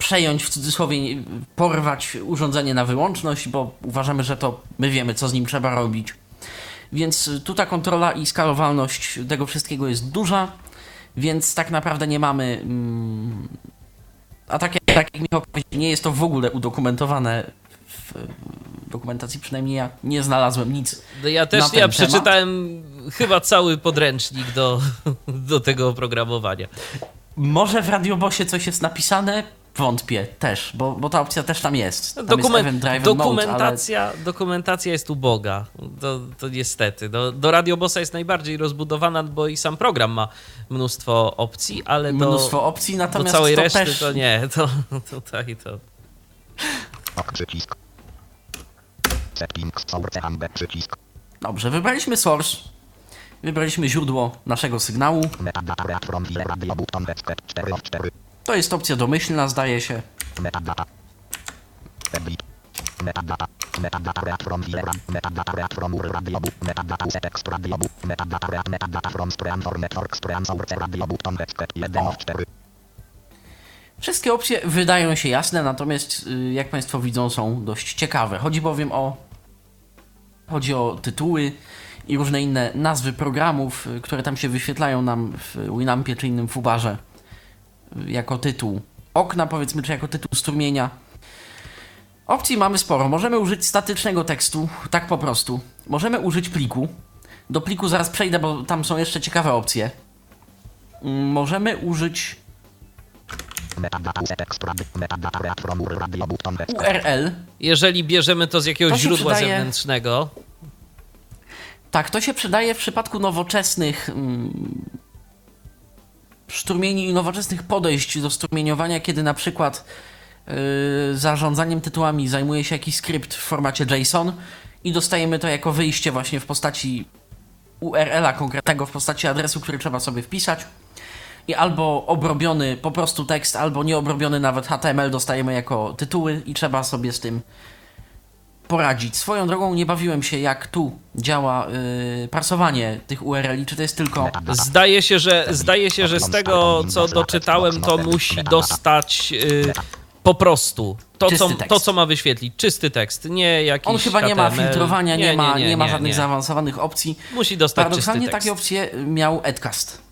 przejąć, w cudzysłowie, porwać urządzenie na wyłączność, bo uważamy, że to my wiemy, co z nim trzeba robić. Więc tu ta kontrola i skalowalność tego wszystkiego jest duża, więc tak naprawdę nie mamy. Mm, a tak jak, tak jak Michał powiedział, nie jest to w ogóle udokumentowane w dokumentacji, przynajmniej ja nie znalazłem nic No Ja też ja temat. przeczytałem chyba cały podręcznik do, do tego oprogramowania. Może w Radiobosie coś jest napisane? Wątpię też, bo, bo ta opcja też tam jest. Tam Dokumen- jest event driven mode, ale dokumentacja, dokumentacja jest uboga. To, to niestety. Do, do Radiobosa jest najbardziej rozbudowana, bo i sam program ma mnóstwo opcji, ale do, mnóstwo opcji, do natomiast całej to reszty też... to nie. To tutaj to. Ok przycisk. Settings source ambe przycisk. Dobrze, wybraliśmy source, wybraliśmy źródło naszego sygnału. Metadata read from file radio button text 4 of 4. To jest opcja domyślna, zdaje się. Metadata. Metadata. Metadata read from. Metadata read from UR radiobu. Metadata use text radiobu. Metadata read metadata from Stream for Network Stream source. Tom Hexket 1 of 4. Wszystkie opcje wydają się jasne, natomiast y, jak Państwo widzą są dość ciekawe. Chodzi bowiem o chodzi o tytuły i różne inne nazwy programów, y, które tam się wyświetlają nam w Winampie czy innym fubarze jako tytuł okna powiedzmy, czy jako tytuł strumienia. Opcji mamy sporo. Możemy użyć statycznego tekstu, tak po prostu. Możemy użyć pliku. Do pliku zaraz przejdę, bo tam są jeszcze ciekawe opcje. Możemy użyć. URL. Jeżeli bierzemy to z jakiegoś To źródła przydaje- zewnętrznego, Tak, to się przydaje w przypadku nowoczesnych mm, strumieni i nowoczesnych podejść do strumieniowania, kiedy na przykład yy, zarządzaniem tytułami zajmuje się jakiś skrypt w formacie JSON i dostajemy to jako wyjście właśnie w postaci URL-a konkretnego, w postaci adresu, który trzeba sobie wpisać. I albo obrobiony po prostu tekst, albo nieobrobiony nawet HTML dostajemy jako tytuły i trzeba sobie z tym poradzić. Swoją drogą nie bawiłem się, jak tu działa yy, parsowanie tych URL-i, czy to jest tylko... zdaje się, że, zdaje się, że z tego, co doczytałem, to musi dostać y, po prostu to co, to, co ma wyświetlić. Czysty tekst, nie jakiś On chyba nie ma HTML. filtrowania, nie, ma, nie, ma nie, żadnych nie. zaawansowanych opcji. Musi dostać czysty tekst. takie opcje miał Edcast.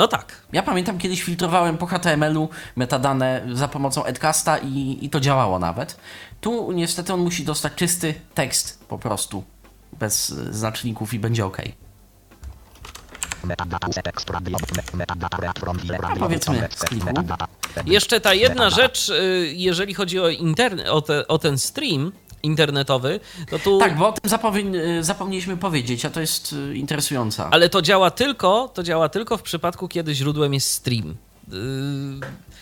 No tak. Ja pamiętam kiedyś filtrowałem po HTML-u metadane za pomocą Edcasta i, i to działało nawet. Tu niestety on musi dostać czysty tekst po prostu, bez znaczników i będzie ok. Powiedzmy. Jeszcze ta jedna rzecz, y, jeżeli chodzi o, interne, o, te, o ten stream internetowy, to tu... Tak, bo o tym y, zapomnieliśmy powiedzieć, a to jest y, interesująca. Ale to działa tylko, to działa tylko w przypadku, kiedy źródłem jest stream. Yy,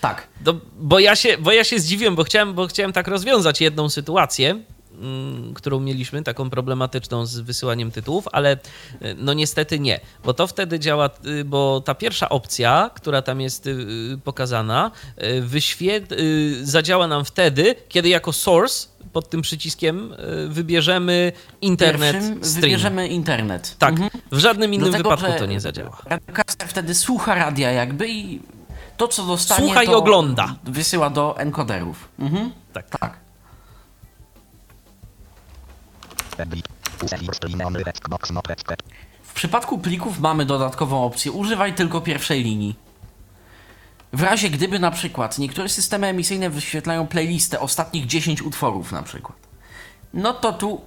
Tak. No, bo, ja się, bo ja się zdziwiłem, bo chciałem, bo chciałem tak rozwiązać jedną sytuację, którą mieliśmy, taką problematyczną z wysyłaniem tytułów, ale y, no niestety nie, bo to wtedy działa, y, bo ta pierwsza opcja, która tam jest y, pokazana, wyświet- zadziała nam wtedy, kiedy jako source pod tym przyciskiem wybierzemy internet Pierwszym stream. wybierzemy internet. Tak, Mhm. w żadnym innym Dlatego, wypadku to nie zadziała. Radiocaster wtedy słucha radia jakby i to, co dostanie, Słucha i ogląda. wysyła do encoderów. Mhm. Tak. Tak. W przypadku plików mamy dodatkową opcję używaj tylko pierwszej linii. W razie gdyby na przykład niektóre systemy emisyjne wyświetlają playlistę ostatnich 10 utworów na przykład, no to tu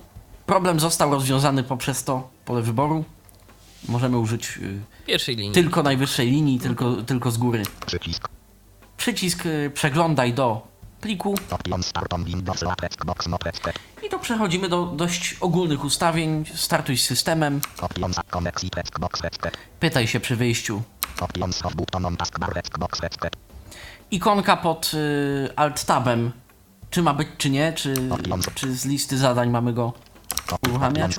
problem został rozwiązany poprzez to pole wyboru. Możemy użyć y, Pierwszej linii. tylko najwyższej linii, tylko, tylko z góry. Przycisk. Przycisk y, przeglądaj do pliku i tu przechodzimy do dość ogólnych ustawień. Startuj z systemem, pytaj się przy wyjściu. Ikonka pod y, alt-tabem, czy ma być, czy nie, czy, czy z listy zadań mamy go uruchamiać.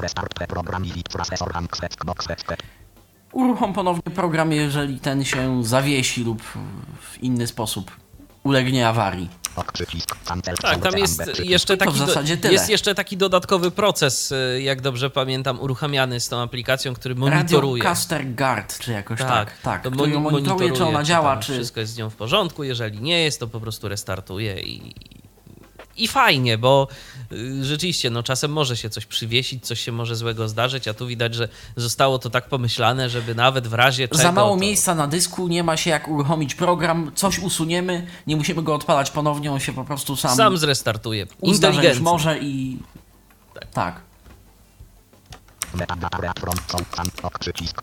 Uruchom ponownie program, jeżeli ten się zawiesi lub w inny sposób ulegnie awarii. Tak, tam jest jeszcze To w taki, do, zasadzie tyle. jest jeszcze taki dodatkowy proces, y, jak dobrze pamiętam, uruchamiany z tą aplikacją, który monitoruje. Radiocaster Guard, czy jakoś tak, tak, to który moni- monitoruje, czy ona działa, czy... wszystko jest z nią w porządku. Jeżeli nie jest, to po prostu restartuje i, i fajnie, bo y, rzeczywiście, no czasem może się coś przywiesić, coś się może złego zdarzyć, a tu widać, że zostało to tak pomyślane, żeby nawet w razie czego... Za mało to... miejsca na dysku, nie ma się jak uruchomić program, coś usuniemy, nie musimy go odpalać ponownie, on się po prostu sam, Sam zrestartuje. Inteligentnie. może i... Tak. Przycisk.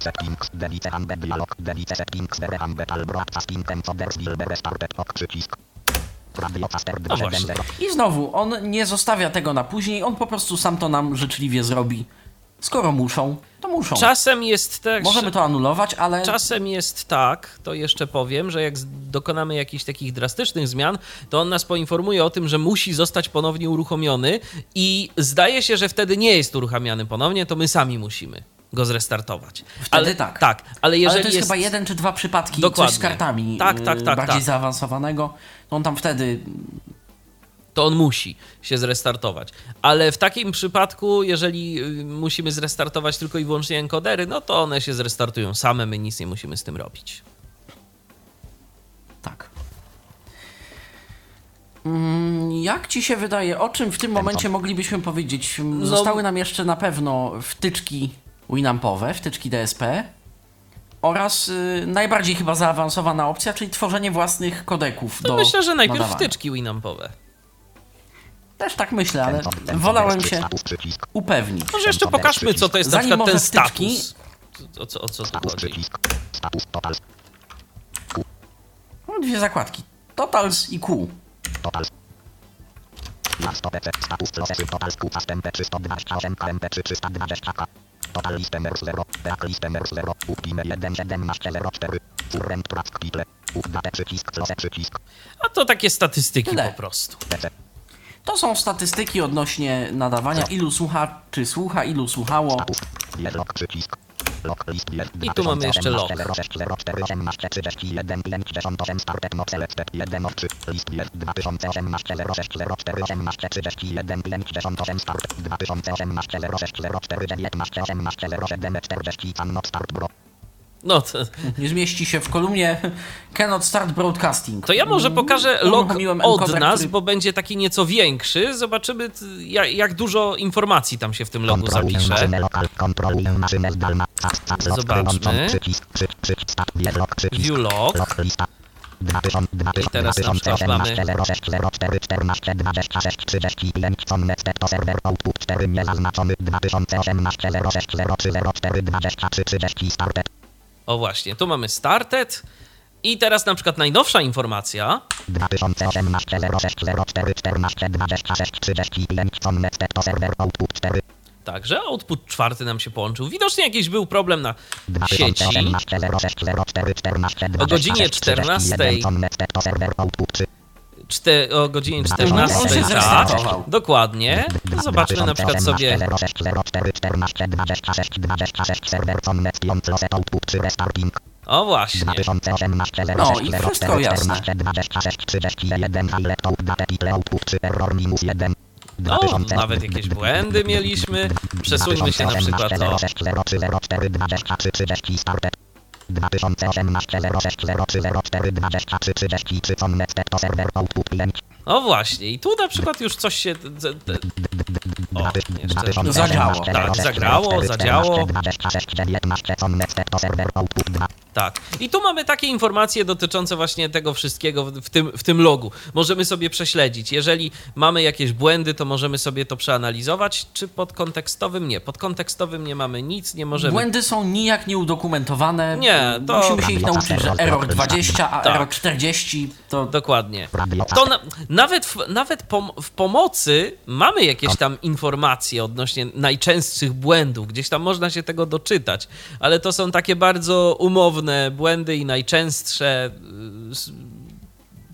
Settings delete dialog delete settings others will ok przycisk. No właśnie. 270. I znowu, on nie zostawia tego na później, on po prostu sam to nam życzliwie zrobi. Skoro muszą, to muszą. Czasem jest tak, Możemy to anulować, ale Czasem jest tak, to jeszcze powiem, że jak dokonamy jakichś takich drastycznych zmian, to on nas poinformuje o tym, że musi zostać ponownie uruchomiony i zdaje się, że wtedy nie jest uruchamiany ponownie, to my sami musimy go zrestartować. Wtedy ale, tak. Tak, ale jeżeli ale to jest, jest... chyba jeden czy dwa przypadki, Dokładnie. coś z kartami Tak, tak, tak, bardziej tak. zaawansowanego. To on tam wtedy to on musi się zrestartować. Ale w takim przypadku, jeżeli y, musimy zrestartować tylko i wyłącznie encodery, no to one się zrestartują same, my nic nie musimy z tym robić. Tak. Mm, Jak ci się wydaje, o czym w tym momencie moglibyśmy powiedzieć? No- Zostały nam jeszcze na pewno wtyczki Winampowe, wtyczki DSP oraz y, najbardziej chyba zaawansowana opcja, czyli tworzenie własnych kodeków To do myślę, że najpierw nadawania. wtyczki Winampowe. Też tak myślę, ale wolałem się upewnić. Może jeszcze pokażmy, co to jest na Zanim przykład ten wtyczki- status. O co, o co tu Status chodzi? przycisk. Status total. Mam dwie zakładki. Totals i Q. Total. Na stopę status procesy total skupa stępę 328 KMP 320K. Total listener 0. Peak listener 0. Upime 1 17 04. Current track people. Update przycisk close przycisk. A to takie statystyki Tyle. po prostu. To są statystyki odnośnie nadawania, ilu słuchaczy słucha, ilu słuchało. Status. Przycisk. I tu mamy jeszcze log. 060418 58 startet no select 1 of 3 list jest 2018 0604 18 31 58 start 2018 0604 19 18 07 40 cannot start bro to, Nie zmieści się w kolumnie Cannot Start Broadcasting. to ja może pokażę log Uruchomiłem od encoder, nas, który- bo będzie taki nieco większy. Zobaczymy, jak, jak dużo informacji tam się w tym logu zapisze. log, Zobaczmy. log, przycisk. View log. Log, lista. 2000, 2000, teraz na przykład 2018, 06, 04, 14, 26, 35, connected to server output 4 niezaznaczony 2018, 06, 03, 04, 23, 30, started. O właśnie, tu mamy started. I teraz na przykład najnowsza informacja. 2018, 06, 04, 14, 26, 35, connected to server output 4. Także output czwarty nam się połączył. Widocznie jakiś był problem na sieci. 2018, 06, 04, 14, O godzinie 26, 14. Czte, o godzinie On 14. się Tak, zrestartował. dokładnie. Zobaczmy na przykład sobie. 04, 14, 26, 26, serwer connection close output 3 restarting. O właśnie. 2018, No 06, i wszystko 04, jasne. 14, 26, 31, highlight update title output 3 error minus 1. No, nawet jakieś błędy mieliśmy. Przesuńmy się na przykład o 06, 03, 04, 23, 30, started. 2018, 06, 03, 04, 23, 33, connected to server output 5. O właśnie, i tu na przykład już coś się. O, jeszcze. Zadziało. Tak, zagrało, zadziało. 26, 19, connected to server output 2. Tak. I tu mamy takie informacje dotyczące właśnie tego wszystkiego w w tym, w tym logu. Możemy sobie prześledzić. Jeżeli mamy jakieś błędy, to możemy sobie to przeanalizować. Czy pod kontekstowym? Nie. Pod kontekstowym nie mamy nic, nie możemy. Błędy są nijak nieudokumentowane. Nie, to- Musimy się ich nauczyć, że error 20, a Tak. error 40 to Dokładnie. To na, nawet w, nawet pom, w pomocy mamy jakieś tam informacje odnośnie najczęstszych błędów. Gdzieś tam można się tego doczytać, ale to są takie bardzo umowne błędy i najczęstsze, y, z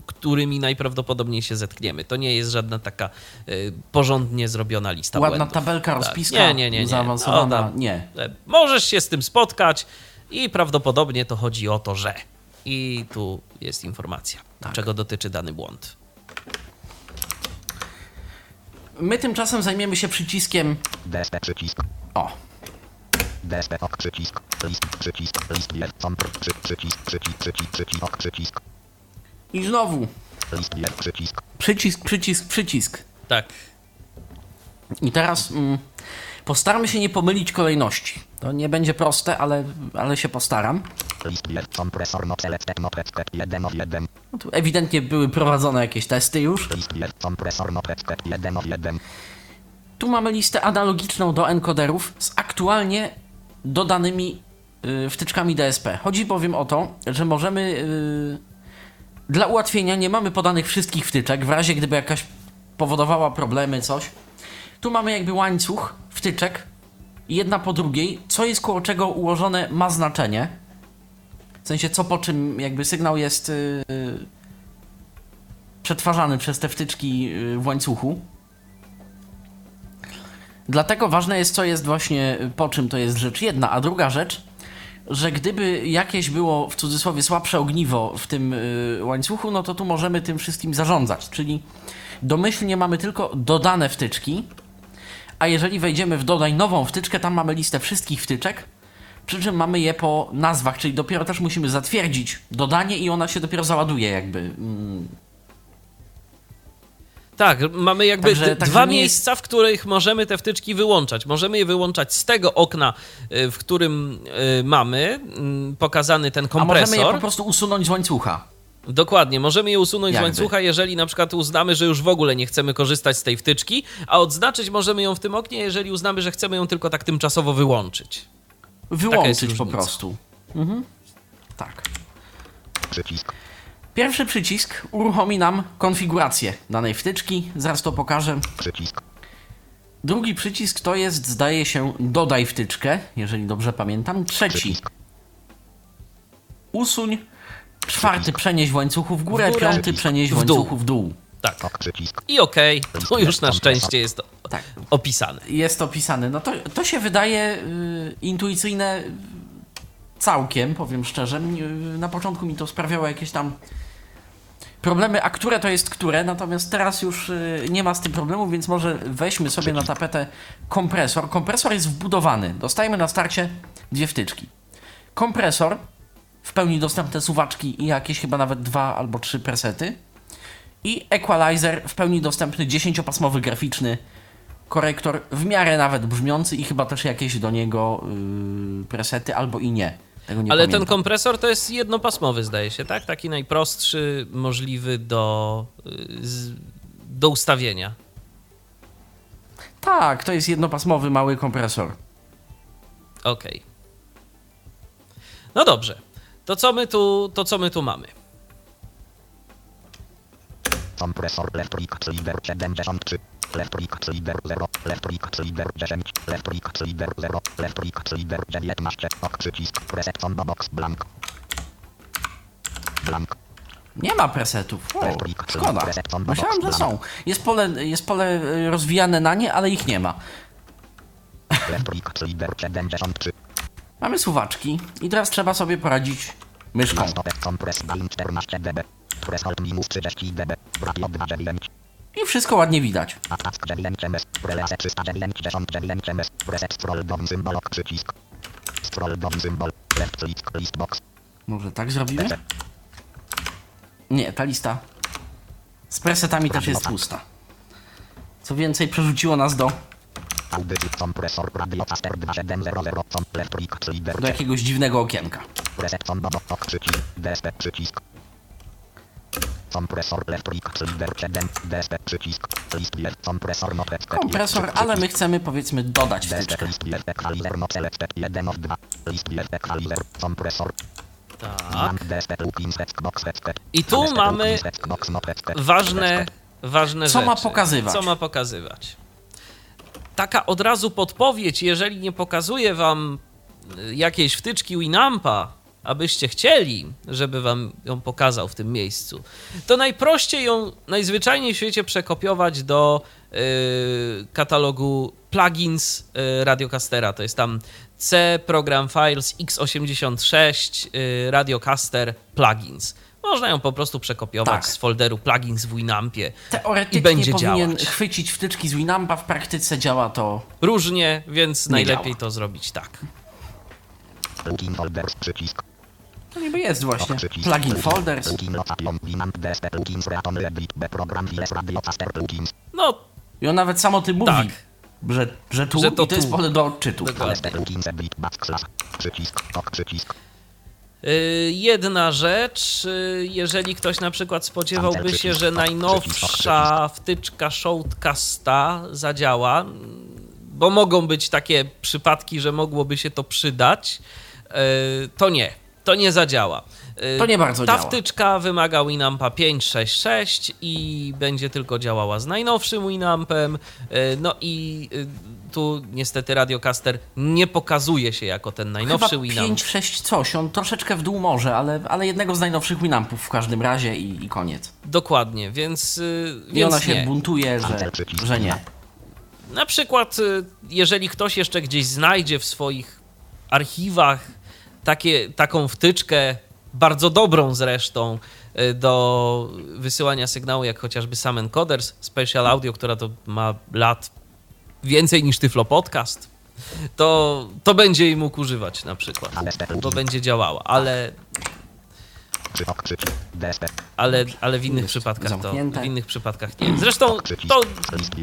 którymi najprawdopodobniej się zetkniemy. To nie jest żadna taka y, porządnie zrobiona lista ładna błędów. tabelka, Tak. rozpiska Nie, nie, nie, nie. zaawansowana. No, tam- nie. E, Możesz się z tym spotkać i prawdopodobnie to chodzi o to, że. I tu jest informacja, Tak. czego dotyczy dany błąd. My tymczasem zajmiemy się przyciskiem. Przycisk. O, ok przycisk. List przycisk. List. Przy, przycisk. Przycisk. Przycisk. Przycisk. Ok przycisk. i znowu List przycisk. przycisk, przycisk, przycisk. Tak. I teraz mm, postaramy się nie pomylić kolejności. To nie będzie proste, ale, ale się postaram. No selected preset 1 of 1. Tu ewidentnie były prowadzone jakieś testy już. List jest kompresor preset 1 of 1. Tu mamy listę analogiczną do encoderów z aktualnie dodanymi y, wtyczkami DSP. Chodzi bowiem o to, że możemy. y, dla ułatwienia nie mamy podanych wszystkich wtyczek, w razie gdyby jakaś powodowała problemy, coś. Tu mamy jakby łańcuch wtyczek, jedna po drugiej. Co jest koło czego ułożone ma znaczenie. W sensie co po czym jakby sygnał jest y, przetwarzany przez te wtyczki y, w łańcuchu. Dlatego ważne jest, co jest właśnie po czym to jest rzecz jedna, a druga rzecz, że gdyby jakieś było w cudzysłowie słabsze ogniwo w tym y, łańcuchu, no to tu możemy tym wszystkim zarządzać. Czyli Domyślnie mamy tylko dodane wtyczki, a jeżeli wejdziemy w dodaj nową wtyczkę, tam mamy listę wszystkich wtyczek, przy czym mamy je po nazwach, czyli dopiero też musimy zatwierdzić dodanie i ona się dopiero załaduje jakby. Mm, Tak, mamy jakby Także- d- także dwa jest- miejsca, w których możemy te wtyczki wyłączać. Możemy je wyłączać z tego okna, y, w którym y, mamy mm, pokazany ten A kompresor. możemy je po prostu usunąć z łańcucha. Dokładnie, możemy je usunąć Jakby. z łańcucha, jeżeli na przykład uznamy, że już w ogóle nie chcemy korzystać z tej wtyczki, a odznaczyć możemy ją w tym oknie, jeżeli uznamy, że chcemy ją tylko tak tymczasowo wyłączyć. Wyłączyć po prostu. Mhm. Tak. Przycisk. Pierwszy przycisk uruchomi nam konfigurację danej wtyczki. Zaraz to pokażę. Przycisk. Drugi przycisk to jest, zdaje się, dodaj wtyczkę, jeżeli dobrze pamiętam. Trzeci Przycisk. usuń. Czwarty przenieś w łańcuchu w górę, W górę. piąty przenieś w W dół. łańcuchu w dół. Tak. I okej, to już na szczęście jest Tak. opisane. Jest opisany. No to, to się wydaje y, intuicyjne całkiem, powiem szczerze. Y, na początku mi to sprawiało jakieś tam problemy, a które to jest które, natomiast teraz już y, nie ma z tym problemu, więc może weźmy sobie na tapetę kompresor. Kompresor jest wbudowany. Dostajemy na starcie dwie wtyczki. Kompresor, w pełni dostępne suwaczki i jakieś chyba nawet dwa albo trzy presety. I equalizer, w pełni dostępny 10-pasmowy graficzny korektor, w miarę nawet brzmiący i chyba też jakieś do niego yy, presety albo i nie. Tego nie Ale pamiętam. ten kompresor to jest jednopasmowy, zdaje się, tak? Taki najprostszy, możliwy do, y, z, do ustawienia. Tak, to jest jednopasmowy mały kompresor. Okej. No dobrze. To co my tu, to co my tu mamy? Kompresor left click slider 73. Left click slider 0. Left click slider 10. Left click slider 0. Left click slider 19. Ok. Przycisk. Preset combo box blank. Blank. Nie ma presetów. O, Elektryk, szkoda. Myślałem, że są. Jest pole, jest pole y, rozwijane na nie, ale ich nie ma. Left click slider 73. Mamy suwaczki i teraz trzeba sobie poradzić myszką. Stopek kompres balm 14 dB. Threshold minus 30 dB. Radio 29. I wszystko ładnie widać. Attack 9 ms. Relase 399 ms. Reset scroll down symbol ok. Przycisk. Scroll down symbol. Left click list box. Może tak zrobimy? Nie, ta lista z presetami też jest pusta. Co więcej, przerzuciło nas do, do jakiegoś dziwnego okienka. Kompresor left click slider 7. DSP przycisk. List left kompresor not expect. Kompresor, ale my chcemy powiedzmy dodać wtyczkę. list left equalizer not selected 1 of 2. List left equalizer kompresor. Tak. I tu mamy ważne, ważne Co rzeczy. ma pokazywać? Co ma pokazywać? Taka od razu podpowiedź, jeżeli nie pokazuje wam y, jakiejś wtyczki Winampa, abyście chcieli, żeby wam ją pokazał w tym miejscu, to najprościej ją najzwyczajniej w świecie przekopiować do y, katalogu plugins y, Radiocastera. To jest tam C Program Files x86 y, Radiocaster Plugins. Można ją po prostu przekopiować Tak. z folderu plugins w Winampie Teoretycznie i będzie powinien działać. chwycić wtyczki z Winampa, w praktyce działa to Różnie, więc Nie najlepiej działa. to zrobić tak. Plugin folders przycisk. To niby jest właśnie. Plugin folders. Plugin. No, I on nawet sam o tym mówi, Tak. że, że tu Że to i to jest tu. pole do odczytu. Przycisk. Y, jedna rzecz, y, jeżeli ktoś na przykład spodziewałby się, że najnowsza wtyczka Shoutcasta zadziała, bo mogą być takie przypadki, że mogłoby się to przydać, y, to nie, to nie zadziała. Y, To nie bardzo Ta działa. wtyczka wymaga Winampa 566 i będzie tylko działała z najnowszym Winampem. Y, No i y, tu niestety Radiocaster nie pokazuje się jako ten najnowszy Chyba Winamp. 5, 6 coś, on troszeczkę w dół może, ale, ale jednego z najnowszych Winampów w każdym razie i, i koniec. Dokładnie, więc, I więc ona się nie. buntuje, że, że nie. Na przykład, jeżeli ktoś jeszcze gdzieś znajdzie w swoich archiwach takie, taką wtyczkę, bardzo dobrą zresztą, y, do wysyłania sygnału, jak chociażby Sam Encoders, Special Audio, która to ma lat więcej niż Tyflo Podcast, to, to będzie jej mógł używać na przykład, bo będzie działała, ale. Ale, ale w innych przypadkach to w innych przypadkach nie. Zresztą to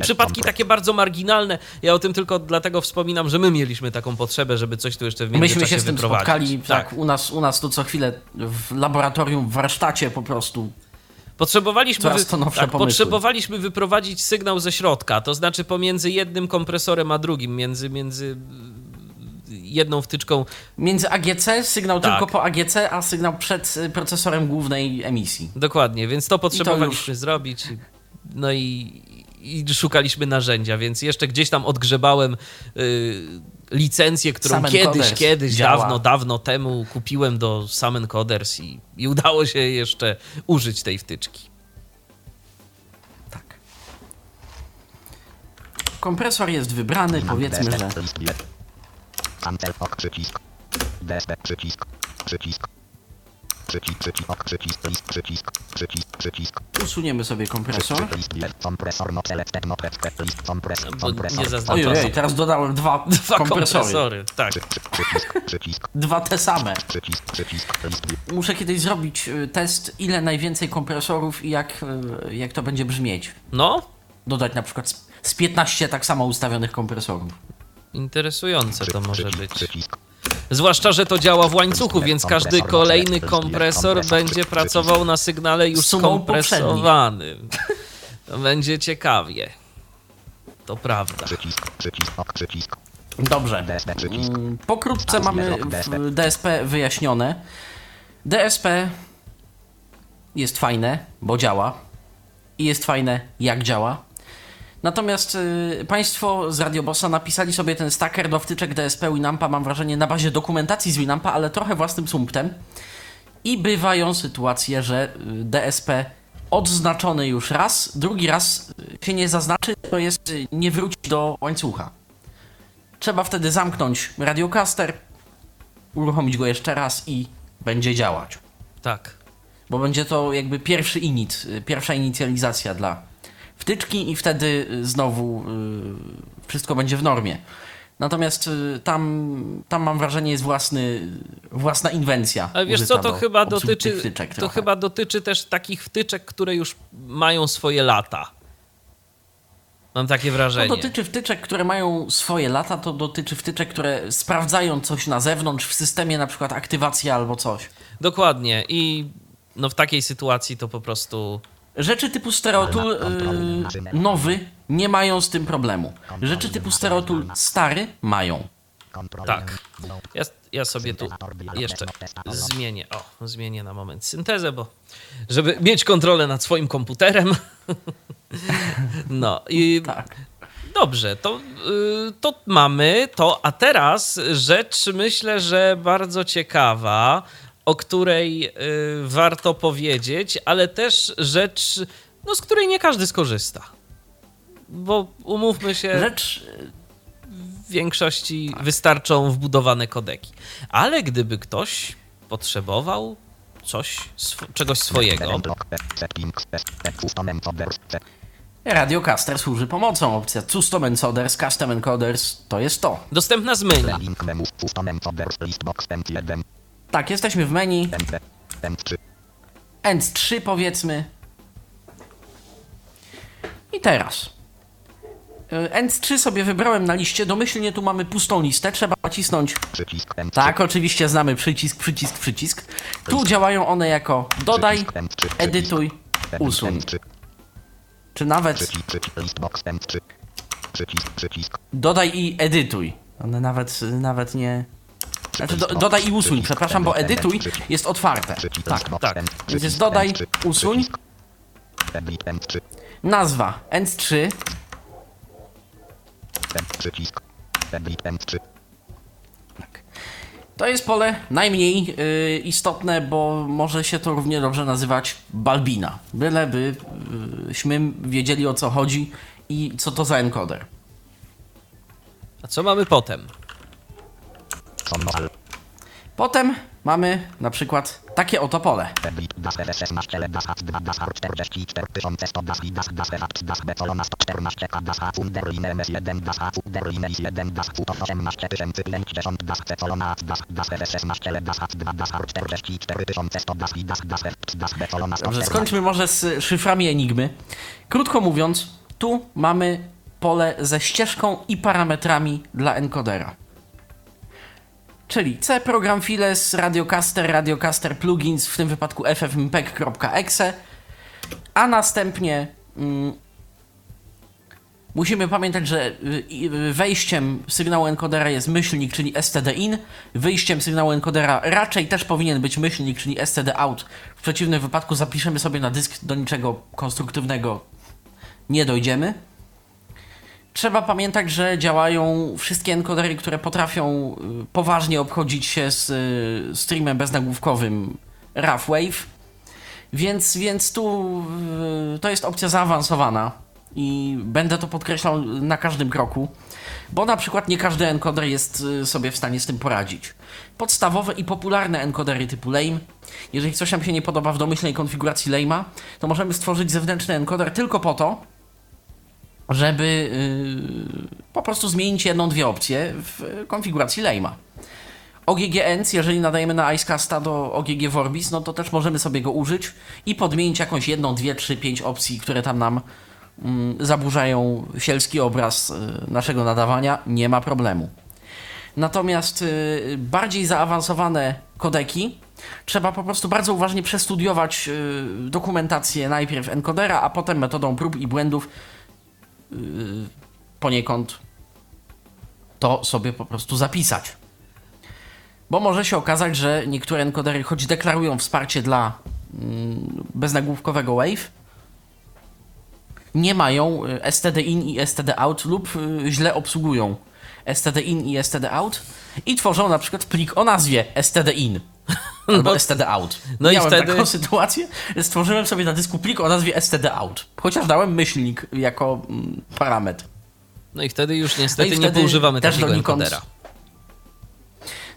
przypadki takie bardzo marginalne. Ja o tym tylko dlatego wspominam, że my mieliśmy taką potrzebę, żeby coś tu jeszcze w międzyczasie Myśmy się z tym wyprowadzić. spotkali, tak, u, nas, u nas tu co chwilę w laboratorium, w warsztacie po prostu. Potrzebowaliśmy, wy... tak, potrzebowaliśmy wyprowadzić sygnał ze środka, to znaczy pomiędzy jednym kompresorem a drugim, między, między jedną wtyczką. Między AGC, sygnał Tak. tylko po AGC, a sygnał przed y, procesorem głównej emisji. Dokładnie, więc to potrzebowaliśmy już- zrobić. No i, i szukaliśmy narzędzia, więc jeszcze gdzieś tam odgrzebałem y, licencję, którą Sam kiedyś, Encoders kiedyś, działa. dawno, dawno temu kupiłem do Sam Encoders i, i udało się jeszcze użyć tej wtyczki. Tak. Kompresor jest wybrany, powiedzmy, że. Cancel ok przycisk. DSP przycisk. Przycisk. Przycisk, przycisk, ok, przycisk, list, przycisk, przycisk, przycisk, usuniemy sobie kompresor. list, bilet, kompresor, not selected, list, kompresor, Bo kompresor, nie zaznaczone. Ojej, teraz dodałem dwa, Dwa kompresory. kompresory, tak. przy- przy- przycisk, przycisk, Dwa te same. przycisk, przycisk, list, Muszę kiedyś zrobić y, test, ile najwięcej kompresorów i jak, y, jak to będzie brzmieć. No, Dodać na przykład z- z 15 tak samo ustawionych kompresorów. Interesujące to może być. Zwłaszcza, że to działa w łańcuchu, więc każdy kolejny kompresor będzie pracował na sygnale już skompresowanym. To będzie ciekawie. To prawda. Dobrze. Mm, Pokrótce mamy DSP wyjaśnione. DSP jest fajne, bo działa. I jest fajne, jak działa. Natomiast y, Państwo z Radiobossa napisali sobie ten stacker do wtyczek DSP Winampa, mam wrażenie, na bazie dokumentacji z Winampa, ale trochę własnym sumptem. I bywają sytuacje, że y, DSP odznaczony już raz, drugi raz y, się nie zaznaczy, to jest y, nie wróci do łańcucha. Trzeba wtedy zamknąć radiocaster, uruchomić go jeszcze raz i będzie działać. Tak. Bo będzie to jakby pierwszy init, pierwsza inicjalizacja dla wtyczki i wtedy y, znowu y, wszystko będzie w normie. Natomiast y, tam, tam mam wrażenie jest własny, własna inwencja. Ale wiesz co, to do chyba dotyczy, wtyczek to chyba dotyczy też takich wtyczek, które już mają swoje lata. Mam takie To wrażenie. dotyczy wtyczek, które mają swoje lata, to dotyczy wtyczek, które sprawdzają coś na zewnątrz, w systemie na przykład aktywacja albo coś. Dokładnie. I no w takiej sytuacji to po prostu Rzeczy typu stereotul yy, nowy nie mają z tym problemu. Rzeczy typu stereotul stary mają. Tak. no, Ja, ja sobie tu jeszcze zmienię. O, zmienię na moment syntezę, bo żeby mieć kontrolę nad swoim komputerem. No i Tak. dobrze, to, y, to mamy to. A teraz rzecz myślę, że bardzo ciekawa, o której y, warto powiedzieć, ale też rzecz, no, z której nie każdy skorzysta. Bo umówmy się Rzecz w większości wystarczą wbudowane kodeki. Ale gdyby ktoś potrzebował coś, sw- czegoś swojego, Radiocaster służy pomocą. Opcja Custom Encoders, Custom Encoders to jest to. dostępna z menu. Link menu, custom encoders, listbox, M1, Tak, jesteśmy w menu. M2, M3, End 3 powiedzmy. I teraz. Y, End 3 sobie wybrałem na liście. Domyślnie tu mamy pustą listę. Trzeba nacisnąć. przycisk M3, Tak, oczywiście znamy przycisk, przycisk, przycisk. Tu działają one jako dodaj, przycisk M3, przycisk, edytuj, usuń. M3, Czy nawet przycisk, przycisk, listbox, M3, przycisk, przycisk, dodaj i edytuj. One nawet, nawet nie. Znaczy, do, dodaj i usuń, przepraszam, bo edytuj jest otwarte. Tak. tak. Więc jest dodaj, M3, usuń. przycisk, edit, M3, Nazwa end3. M, przycisk, edit, M3, Tak. To jest pole najmniej y, istotne, bo może się to równie dobrze nazywać balbina. Byleby byśmy wiedzieli o co chodzi i co to za encoder. A co mamy potem? Potem mamy na przykład takie oto pole. Bit das F16 LED das H2 das H44100 das I das das F das Betolona 114 K das H Underline MS1 das H Underline is1 das Q 18550 das Betolona das das F16 LED das H2 das H44100 das I das das F das Betolona Dobrze, skończmy może z szyframi Enigmy. Krótko mówiąc, tu mamy pole ze ścieżką i parametrami dla encodera. Czyli C program files, radiocaster, radiocaster plugins, w tym wypadku ffmpeg.exe, a następnie mm, musimy pamiętać, że y, y, wejściem sygnału encodera jest myślnik, czyli std-in, wyjściem sygnału encodera raczej też powinien być myślnik, czyli std-out. W przeciwnym wypadku zapiszemy sobie na dysk, do niczego konstruktywnego nie dojdziemy. Trzeba pamiętać, że działają wszystkie encodery, które potrafią y, poważnie obchodzić się z y, streamem beznagłówkowym RAW Wave. Więc, więc tu y, to jest opcja zaawansowana i będę to podkreślał na każdym kroku, bo na przykład nie każdy encoder jest sobie w stanie z tym poradzić. Podstawowe i popularne encodery typu lame, jeżeli coś nam się nie podoba w domyślnej konfiguracji lame'a, to możemy stworzyć zewnętrzny encoder tylko po to, żeby yy, po prostu zmienić jedną, dwie opcje w konfiguracji lame'a. OGG-ENC, jeżeli nadajemy na Icecasta do OGG Vorbis, no to też możemy sobie go użyć i podmienić jakąś jedną, dwie, trzy, pięć opcji, które tam nam yy, zaburzają sielski obraz yy, naszego nadawania. Nie ma problemu. Natomiast y, bardziej zaawansowane kodeki trzeba po prostu bardzo uważnie przestudiować y, dokumentację najpierw encodera, a potem metodą prób i błędów Y, poniekąd to sobie po prostu zapisać. Bo może się okazać, że niektóre encodery, choć deklarują wsparcie dla mm, beznagłówkowego Wave, nie mają y, std-in i std-out lub y, źle obsługują std-in i std-out i tworzą na przykład plik o nazwie std-in albo no, std-out. No Miałem i wtedy... taką sytuację, stworzyłem sobie na dysku plik o nazwie std-out, chociaż dałem myślnik jako mm, parametr. No i wtedy już niestety no nie używamy takiego encodera.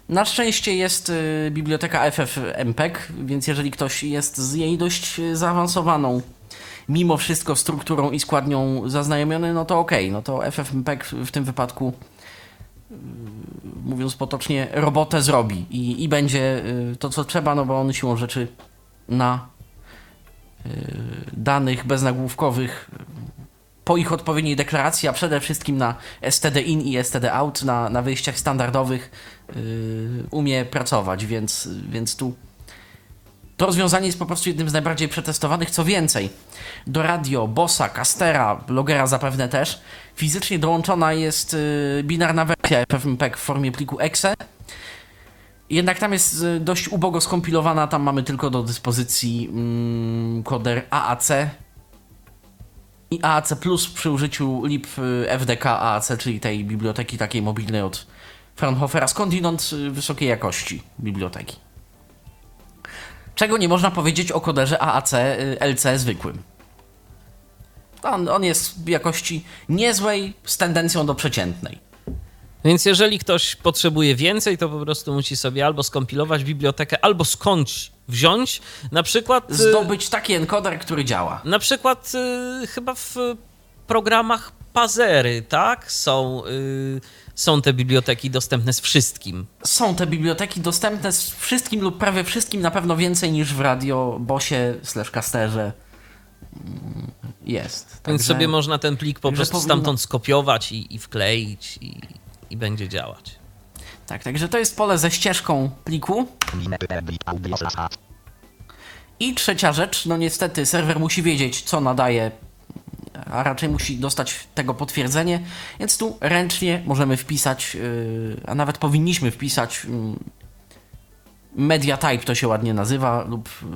Na szczęście jest y, biblioteka FFmpeg, więc jeżeli ktoś jest z jej dość zaawansowaną, mimo wszystko strukturą i składnią zaznajomiony, no to ok, no to FFmpeg w tym wypadku mówiąc potocznie, robotę zrobi i, i będzie y, to, co trzeba, no bo on siłą rzeczy na y, danych beznagłówkowych po ich odpowiedniej deklaracji, a przede wszystkim na std in i std out, na, na wyjściach standardowych umie pracować, więc, więc tu to rozwiązanie jest po prostu jednym z najbardziej przetestowanych. Co więcej, do radio, Bossa, Castera, Logera zapewne też, fizycznie dołączona jest y, binarna wersja FFmpeg w formie pliku exe. Jednak tam jest y, dość ubogo skompilowana, tam mamy tylko do dyspozycji mm, koder AAC i AAC Plus przy użyciu lib y, FDK AAC, czyli tej biblioteki takiej mobilnej od Fraunhofera, skądinąd wysokiej jakości biblioteki. Czego nie można powiedzieć o koderze AAC LC zwykłym. On, on jest w jakości niezłej z tendencją do przeciętnej. Więc jeżeli ktoś potrzebuje więcej, to po prostu musi sobie albo skompilować bibliotekę, albo skądś wziąć, na przykład... Y, Zdobyć taki encoder, który działa. Na przykład y, chyba w programach Pazery, tak? Są, y, są te biblioteki dostępne z wszystkim. Są te biblioteki dostępne z wszystkim lub prawie wszystkim, na pewno więcej niż w radio, bosie slash casterze jest. Także, Więc sobie można ten plik po prostu powinno... stamtąd skopiować i, i wkleić i, i będzie działać. Tak, także to jest pole ze ścieżką pliku. I trzecia rzecz, no niestety serwer musi wiedzieć, co nadaje, a raczej musi dostać tego potwierdzenie, więc tu ręcznie możemy wpisać, yy, a nawet powinniśmy wpisać yy, media type to się ładnie nazywa, lub yy,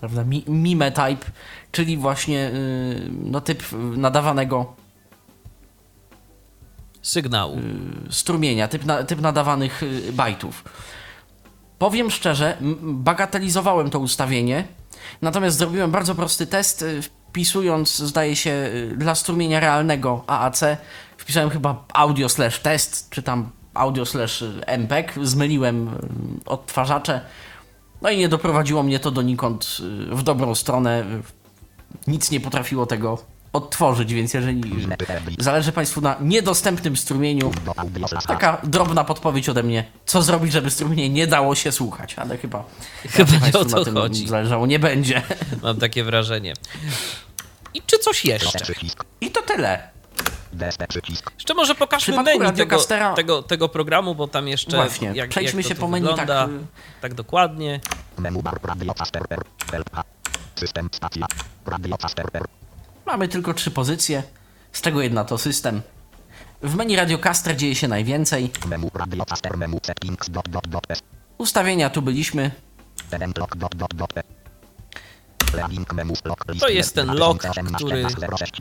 prawda, mime type, czyli właśnie no, typ nadawanego sygnału, yy, strumienia, typ, na, typ nadawanych yy, bajtów. Powiem szczerze, bagatelizowałem to ustawienie, natomiast zrobiłem bardzo prosty test, wpisując, zdaje się, dla strumienia realnego AAC, wpisałem chyba audio slash test, czy tam audio slash MPEG, zmyliłem y, odtwarzacze, no i nie doprowadziło mnie to donikąd y, w dobrą stronę. Nic nie potrafiło tego odtworzyć, więc jeżeli zależy Państwu na niedostępnym strumieniu, taka drobna podpowiedź ode mnie, co zrobić, żeby strumienie nie dało się słuchać, ale chyba, Chyba nie Państwu o na to tym chodzi. zależało nie będzie. Mam takie wrażenie. I czy coś jeszcze? I to tyle. Jeszcze może pokażmy menu tego, tego, tego programu, bo tam jeszcze Właśnie, jak, przejdźmy jak to się po menu wygląda, tak, y- tak dokładnie. Menu bar radio. System stacja. Radio. Mamy tylko trzy pozycje, z czego jedna to system. W menu Radiocaster dzieje się najwięcej. Menu radio caster menu settings dot dot dot s. Ustawienia tu byliśmy. Dot dot dot s. To jest ten log, który- 06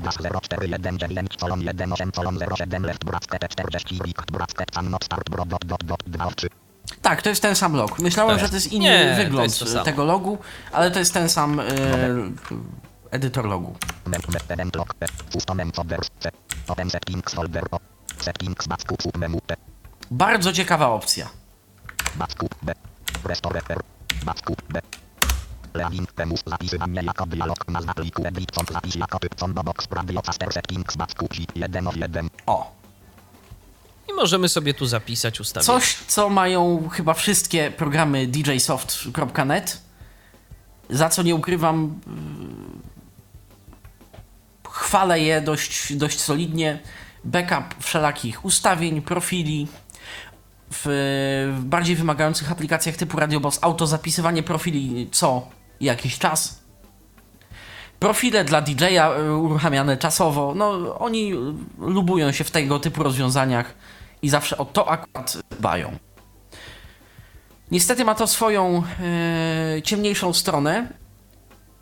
0419 colon 18 colon 07 left bracket 40 big bracket can not start bro dot dot dot 2 3 Tak, to jest ten sam log. Myślałem, że to jest inny Nie, to wygląd jest to samo. tego logu, ale to jest ten sam e, edytor logu. Bardzo ciekawa opcja. backup b restore per backup b Link menu zapisywanie jako dialog nazwa pliku edit font zapis jako typ font box radio caster settings backup 1 of 1 O, I możemy sobie tu zapisać ustawienia. coś, co mają chyba wszystkie programy djsoft.net, za co nie ukrywam, chwalę je dość, dość solidnie. Backup wszelakich ustawień, profili. W, w bardziej wymagających aplikacjach typu Radio Boss autozapisywanie profili co jakiś czas. Profile dla DJ-a y, uruchamiane czasowo. No, oni lubują się w tego typu rozwiązaniach i zawsze o to akurat dbają. Niestety ma to swoją e, ciemniejszą stronę.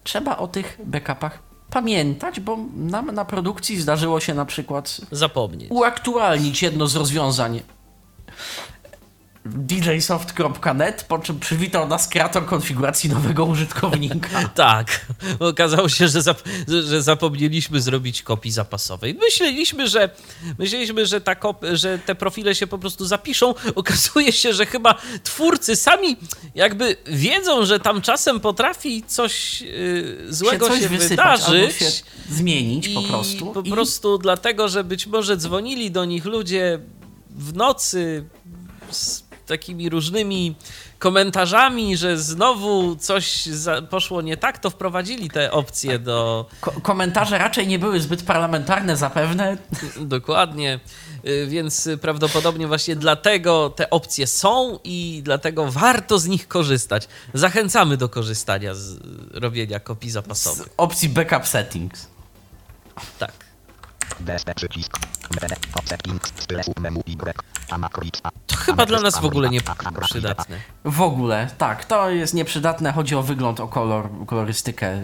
Trzeba o tych backupach pamiętać, bo nam na produkcji zdarzyło się na przykład Zapomnieć. uaktualnić jedno z rozwiązań djsoft.net, po czym przywitał nas kreator konfiguracji nowego użytkownika. Tak, okazało się, że, zap, że zapomnieliśmy zrobić kopii zapasowej. Myśleliśmy, że myśleliśmy, że, ta że te profile się po prostu zapiszą. Okazuje się, że chyba twórcy sami jakby wiedzą, że tam czasem potrafi coś yy, złego się, wysypać albo wydarzyć. się zmienić po prostu. Po I prostu dlatego, że być może dzwonili do nich ludzie w nocy z takimi różnymi komentarzami, że znowu coś poszło nie tak, to wprowadzili te opcje do. ko- komentarze raczej nie były zbyt parlamentarne zapewne. Dokładnie. Y, Więc prawdopodobnie właśnie dlatego te opcje są i dlatego warto z nich korzystać. Zachęcamy do korzystania z robienia kopii Z zapasowych. opcji backup settings. Tak. DSP przycisk Y To chyba dla nas w ogóle nie przydatne. W ogóle, tak, to jest nieprzydatne. Chodzi o wygląd, o kolor, kolorystykę.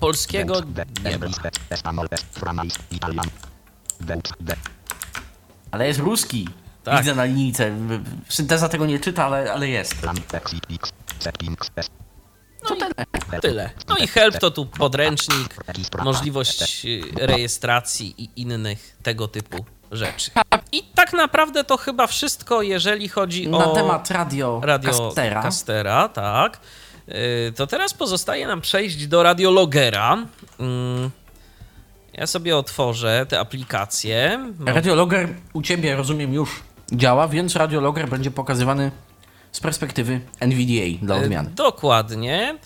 Polskiego nie ma. Ale jest ruski. Tak. Widzę na linijce. Synteza tego nie czyta, ale, ale jest. Settings S Tyle. No i help to tu podręcznik, możliwość y, rejestracji i innych tego typu rzeczy. I tak naprawdę to chyba wszystko, jeżeli chodzi Na o temat radio, radio Castera. Castera, tak. Y, To teraz pozostaje nam przejść do radiologera. Mm, Ja sobie otworzę te aplikacje. No, Radiologer u ciebie, rozumiem, już działa, więc radiologer będzie pokazywany z perspektywy NVDA dla E, odmiany. Dokładnie.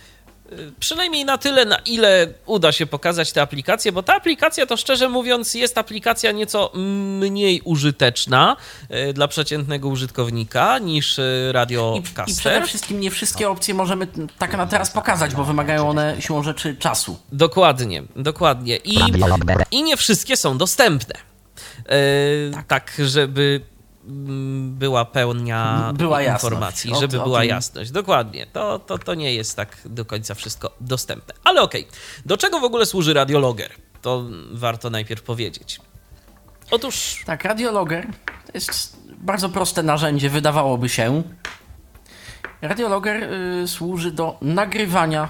E, Przynajmniej na tyle, na ile uda się pokazać tę aplikację, bo ta aplikacja to szczerze mówiąc jest aplikacja nieco mniej użyteczna e, dla przeciętnego użytkownika niż Radio I, I przede wszystkim nie wszystkie opcje możemy tak na teraz pokazać, bo wymagają one siłą rzeczy czasu. Dokładnie, dokładnie. I, I nie wszystkie są dostępne. E, tak. żeby mm, była pełnia Była informacji, O- żeby o była tym- jasność. Dokładnie. To, to, to nie jest tak do końca wszystko dostępne. Ale okej. Do czego w ogóle służy radiologer? To warto najpierw powiedzieć. Otóż Tak, radiologer to jest bardzo proste narzędzie, wydawałoby się. Radiologer y, służy do nagrywania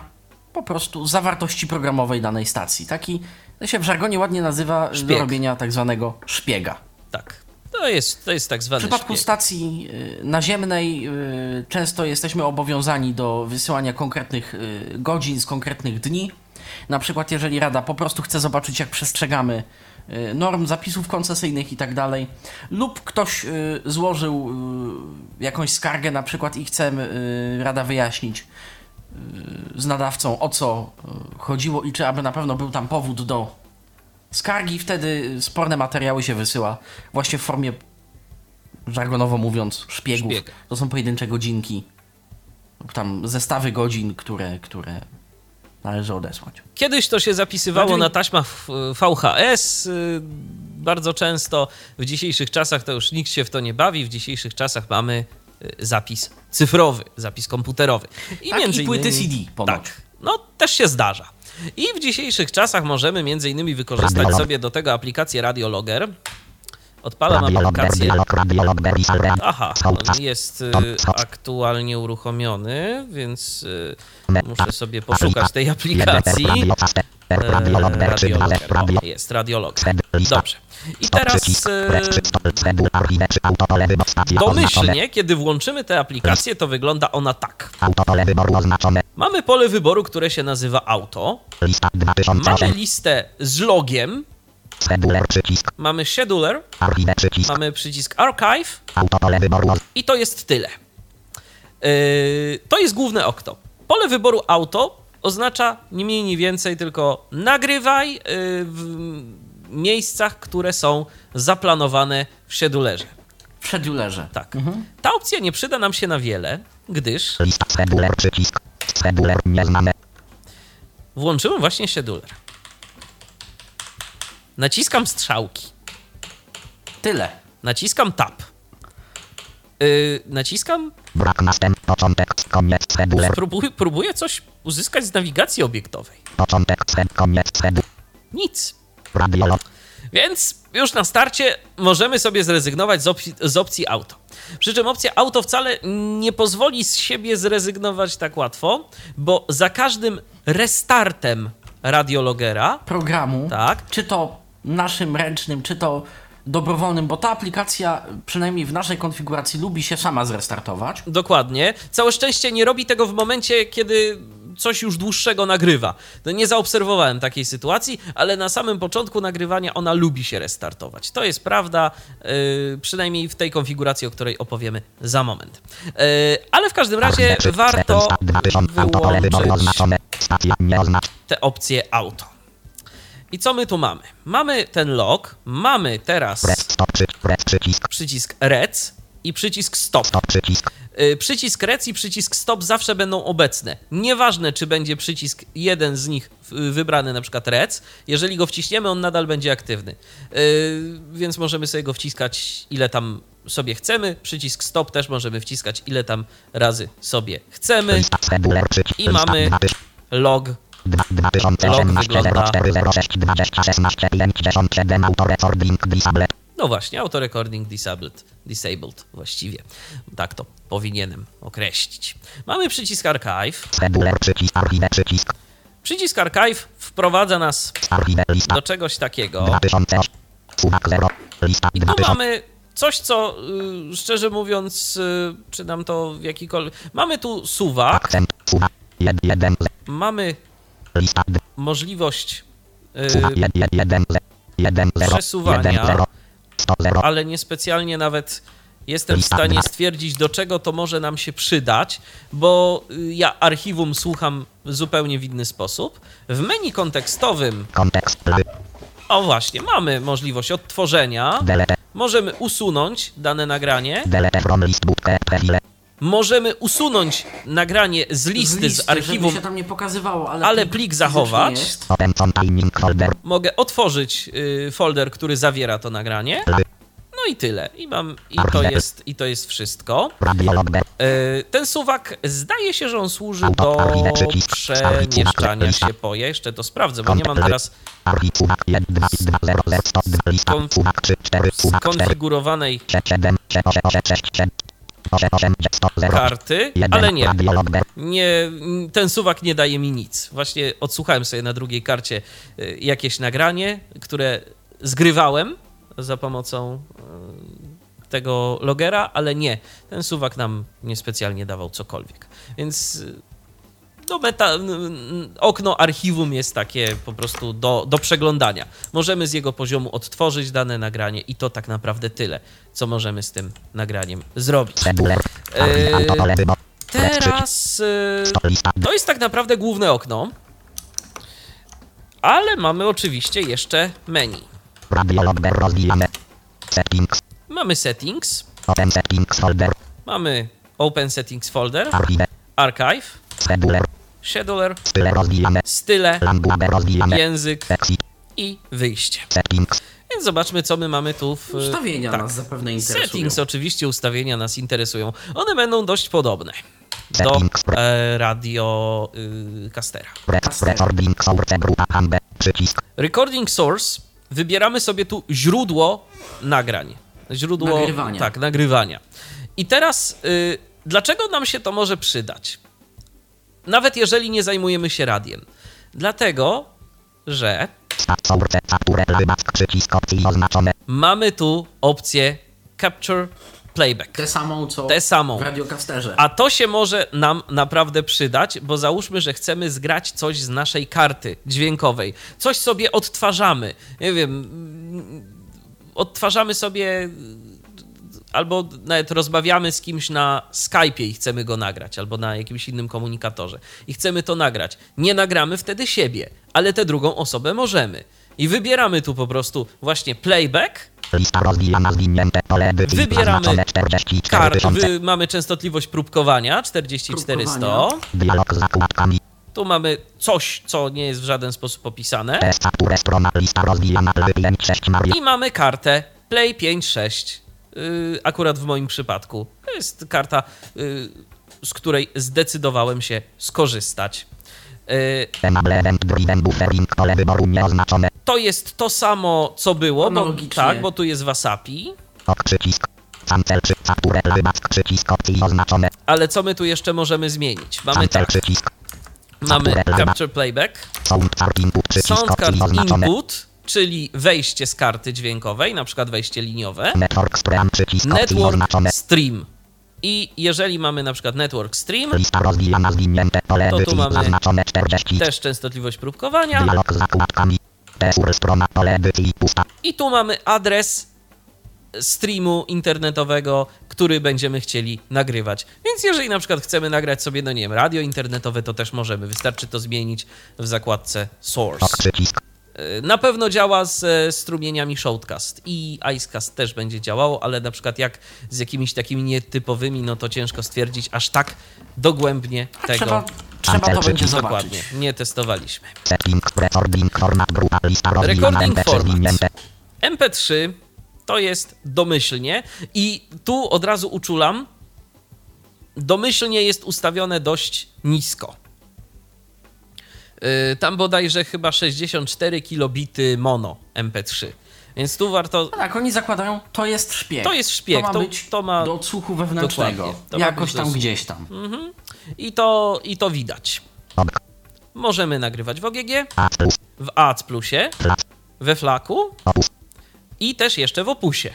po prostu zawartości programowej danej stacji. Taki, to się w żargonie ładnie nazywa Szpieg. do robienia tak zwanego szpiega. tak. To jest, to jest tak W zwany przypadku szpieg. stacji y, naziemnej y, często jesteśmy obowiązani do wysyłania konkretnych y, godzin z konkretnych dni. Na przykład, jeżeli Rada po prostu chce zobaczyć, jak przestrzegamy norm, zapisów koncesyjnych i tak dalej, lub ktoś złożył jakąś skargę na przykład i chce Rada wyjaśnić z nadawcą o co chodziło i czy aby na pewno był tam powód do skargi, wtedy sporne materiały się wysyła właśnie w formie żargonowo mówiąc, szpiegów. Szpiega. To są pojedyncze godzinki, tam zestawy godzin, które, które należy odesłać. Kiedyś to się zapisywało Bardziej- na taśmach VHS y, bardzo często. W dzisiejszych czasach to już nikt się w to nie bawi. W dzisiejszych czasach mamy y, zapis cyfrowy, zapis komputerowy. Tak, i płyty CD ponoć. Tak, no też się zdarza. I w dzisiejszych czasach możemy między innymi wykorzystać Radiolog. sobie do tego aplikację Radiologger. Odpalam Radiolog, aplikację. radiolog. Aha, on jest y, aktualnie uruchomiony, więc y, muszę sobie poszukać tej aplikacji. Radio, faster, radiolog, berczy, ale, Radiologger. radio, O, Jest radiolog. Dobrze. I teraz e, domyślnie, kiedy włączymy tę aplikację, to wygląda ona tak. Mamy pole wyboru, które się nazywa auto. Mamy 2008. listę z logiem. Mamy scheduler. Mamy przycisk archive. I to jest tyle. Yy, to jest główne okno. Pole wyboru auto oznacza nie mniej, nie więcej, tylko nagrywaj w miejscach, które są zaplanowane w schedulerze. W schedulerze. Tak. Ta opcja nie przyda nam się na wiele, gdyż Lista, scheduler, przycisk. Scheduler, nieznane. włączyłem właśnie scheduler. Naciskam strzałki. Tyle. Naciskam tab. Yy, naciskam Brak następ, początek, koniec, scheduler. Próbuję, próbuję coś uzyskać z nawigacji obiektowej. Początek, koniec, schedu. Nic. Więc już na starcie możemy sobie zrezygnować z opcji, z opcji auto. Przy czym opcja auto wcale nie pozwoli z siebie zrezygnować tak łatwo, bo za każdym restartem radiologera, Programu, tak, czy to naszym ręcznym, czy to dobrowolnym, bo ta aplikacja, przynajmniej w naszej konfiguracji, lubi się sama zrestartować. dokładnie, całe szczęście nie robi tego w momencie, kiedy coś już dłuższego nagrywa. No nie zaobserwowałem takiej sytuacji, ale na samym początku nagrywania ona lubi się restartować. To jest prawda, yy, przynajmniej w tej konfiguracji, o której opowiemy za moment. Yy, ale w każdym razie warto Lista 2000, autopole wyboru wyłączyć tę opcję auto. I co my tu mamy? Mamy ten log, mamy teraz przycisk rec i przycisk stop. Stop, przycisk. Y, Przycisk rec i przycisk stop zawsze będą obecne. Nieważne, czy będzie przycisk jeden z nich wybrany, na przykład rec, jeżeli go wciśniemy, on nadal będzie aktywny. Y, Więc możemy sobie go wciskać ile tam sobie chcemy. Przycisk stop też możemy wciskać ile tam razy sobie chcemy. I mamy log. 2018 wygląda- 0406 20 16 57 autorecording disabled. No właśnie, auto recording disabled, disabled właściwie. Tak to powinienem określić. Mamy przycisk archive. Przycisk archiwę przycisk Przycisk archive wprowadza nas do czegoś takiego. 2008 Suwak 0 lista I tu 2000 mamy coś, co y, szczerze mówiąc, y, czy nam to w jakikolwiek. Mamy tu suwak, akcent suwak 1 mamy możliwość, suwak 1 1 1 0 Przesuwania. 1 0 100 0 ale niespecjalnie nawet jestem w stanie stwierdzić, do czego to może nam się przydać, bo y, ja archiwum słucham zupełnie w inny sposób. W menu kontekstowym, o właśnie, mamy możliwość odtworzenia. Możemy usunąć dane nagranie. Możemy usunąć nagranie z listy, z, archiwum. tam nie pokazywało, ale, ale plik plik zachować. Mogę otworzyć y, folder, który zawiera to nagranie. No i tyle. I mam i to jest i to jest wszystko. Y, ten suwak zdaje się, że on służy do przemieszczania się po. Ja jeszcze to sprawdzę, bo nie mam teraz archiw suwak 1 2 2 0 0 100 2 lista Skon- suwak 3 4 suwak 4 skonfigurowanej 7 8 8 6 7 8 8 100 0 karty, 1 ale nie. nie, ten suwak nie daje mi nic. Właśnie odsłuchałem sobie na drugiej karcie y, jakieś nagranie, które zgrywałem za pomocą y, tego logera, ale nie, ten suwak nam niespecjalnie dawał cokolwiek. Więc no meta, okno archiwum jest takie po prostu do, do przeglądania. Możemy z jego poziomu odtworzyć dane nagranie i to tak naprawdę tyle, co możemy z tym nagraniem zrobić. Eee, wybor. Teraz lista. to jest tak naprawdę główne okno, ale mamy oczywiście jeszcze menu. Mamy settings, mamy open settings folder, Archive. archive, Scheduler. Style rozwijane. style, rozwijane. język Exit. i wyjście. Settings. Więc zobaczmy, co my mamy tu w. Ustawienia tak. nas zapewne interesują. Settings, oczywiście, ustawienia nas interesują. One będą dość podobne do e, radio y, castera. Re- Recording source grupa Ambe. Przycisk. Recording source. Wybieramy sobie tu źródło nagrań. Źródło Nagrywania. Tak, nagrywania. I teraz, y, dlaczego nam się to może przydać? Nawet jeżeli nie zajmujemy się radiem. Dlatego, że mamy tu opcję Capture Playback. Tę samą, co Tę samą. w radiokasterze. A to się może nam naprawdę przydać, bo załóżmy, że chcemy zgrać coś z naszej karty dźwiękowej. Coś sobie odtwarzamy. Nie wiem, odtwarzamy sobie albo nawet rozmawiamy z kimś na Skype'ie i chcemy go nagrać, albo na jakimś innym komunikatorze i chcemy to nagrać. Nie nagramy wtedy siebie, ale tę drugą osobę możemy. I wybieramy tu po prostu właśnie playback. Wybieramy Zaznaczone 44 kar, wy, mamy częstotliwość próbkowania 44100. Dialog z zakładkami. Tu mamy coś, co nie jest w żaden sposób opisane. Test capture strona. Lista rozwijana. Play 5 6 Maria. I mamy kartę Play 56. Yy, akurat w moim przypadku. To jest karta, yy, z której zdecydowałem się skorzystać. Nieoznaczone. to jest to samo, co było, bo, tak, bo tu jest Wasapi. Ale co my tu jeszcze możemy zmienić? Mamy tak, przycisk. mamy Capture playback. Soundcard. Input, czyli wejście z karty dźwiękowej, na przykład wejście liniowe. Network stream. Network. Stream. I jeżeli mamy na przykład Network Stream, To tu mamy Zaznaczone 40. też częstotliwość próbkowania. I tu mamy adres streamu internetowego, który będziemy chcieli nagrywać. Więc jeżeli na przykład chcemy nagrać sobie, no nie wiem, radio internetowe, to też możemy. Wystarczy to zmienić w zakładce Source. Y, Na pewno działa z e, strumieniami Shoutcast i Icecast też będzie działało, ale na przykład jak z jakimiś takimi nietypowymi, no to ciężko stwierdzić aż tak dogłębnie tego. Trzeba, trzeba to będzie przycisk. Dokładnie, zobaczyć. nie testowaliśmy. Setting. Recording format. Grupa. Lista. Recording MP3 format. zwinięte. MP3 to jest domyślnie i tu od razu uczulam, domyślnie jest ustawione dość nisko. Yy, Tam bodajże chyba 64 kilobity mono MP3. Więc tu warto. Tak, oni zakładają, to jest szpieg. To jest szpieg, To ma to- być to ma- do odsłuchu wewnętrznego. Jakoś tam do- gdzieś tam. I to, I to widać. Możemy nagrywać w OGG, plus. w AAC Plusie, we Flaku i też jeszcze w Opusie.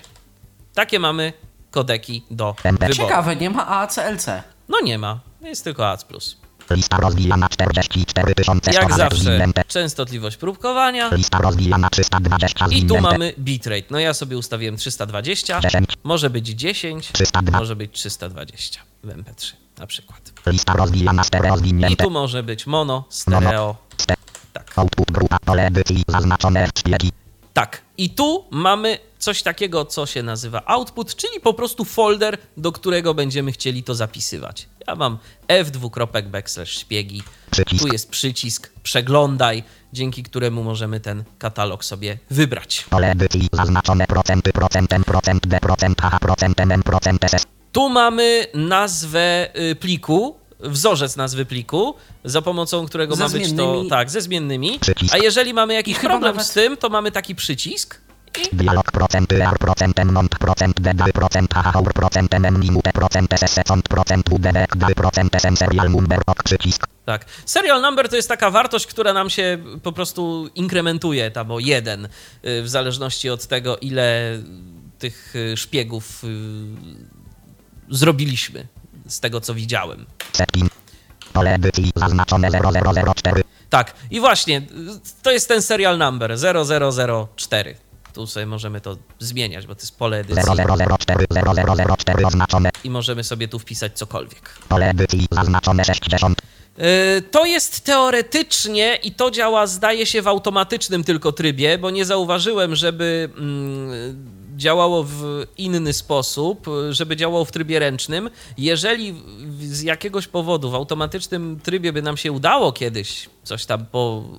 Takie mamy kodeki do wyboru. Ciekawe, nie ma AACLC. No nie ma, jest tylko AAC+. Lista rozwijana 44 tysiące. Jak zawsze częstotliwość próbkowania Lista rozwijana 320 i tu mamy bitrate. No ja sobie ustawiłem 320, 10. może być 10, 302. może być 320 w MP3 na przykład. Lista rozwijana stereo I tu może być mono, stereo, Ste. tak. Output grupa pole edycji zaznaczone szpiegi. Tak. I tu mamy coś takiego, co się nazywa output, czyli po prostu folder, do którego będziemy chcieli to zapisywać. Ja mam f2 backslash szpiegi. Przycisk. Tu jest przycisk przeglądaj, dzięki któremu możemy ten katalog sobie wybrać. Tu mamy nazwę y, pliku, wzorzec nazwy pliku, za pomocą którego Ze ma być to. zmiennymi. Tak, ze zmiennymi. Przycisk. A jeżeli mamy jakiś I problem nawet- z tym, to mamy taki przycisk. Dialog procenty r mont procent d d procent procent minute procent procent w d d procent sm serial number ok przycisk. Tak. Serial number to jest taka wartość, która nam się po prostu inkrementuje tam o jeden, y, w zależności od tego, ile tych y, szpiegów y, zrobiliśmy, z tego co widziałem. Setting. Pole edycji zaznaczone 0004. Tak, i właśnie, to jest ten serial number 0004. Tu sobie możemy to zmieniać, bo to jest pole edycji 0004 0004 oznaczone. i możemy sobie tu wpisać cokolwiek. Pole edycji zaznaczone 60. Yy, To jest teoretycznie i to działa, zdaje się, w automatycznym tylko trybie, bo nie zauważyłem, żeby mm, działało w inny sposób, żeby działało w trybie ręcznym. Jeżeli w- z jakiegoś powodu w automatycznym trybie by nam się udało kiedyś coś tam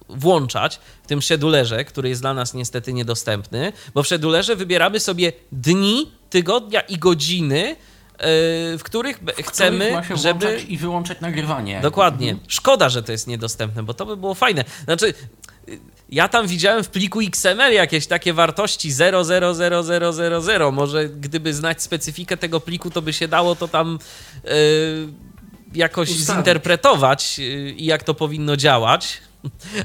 włączać w tym schedulerze, który jest dla nas niestety niedostępny, bo w schedulerze wybieramy sobie dni, tygodnia i godziny, yy, w których be- chcemy, Których żeby i wyłączać nagrywanie. Dokładnie. Szkoda, że to jest niedostępne, bo to by było fajne. Znaczy, ja tam widziałem w pliku XML jakieś takie wartości 0,00000. Może gdyby znać specyfikę tego pliku, to by się dało to tam y, jakoś Ustawić. zinterpretować y, i jak to powinno działać,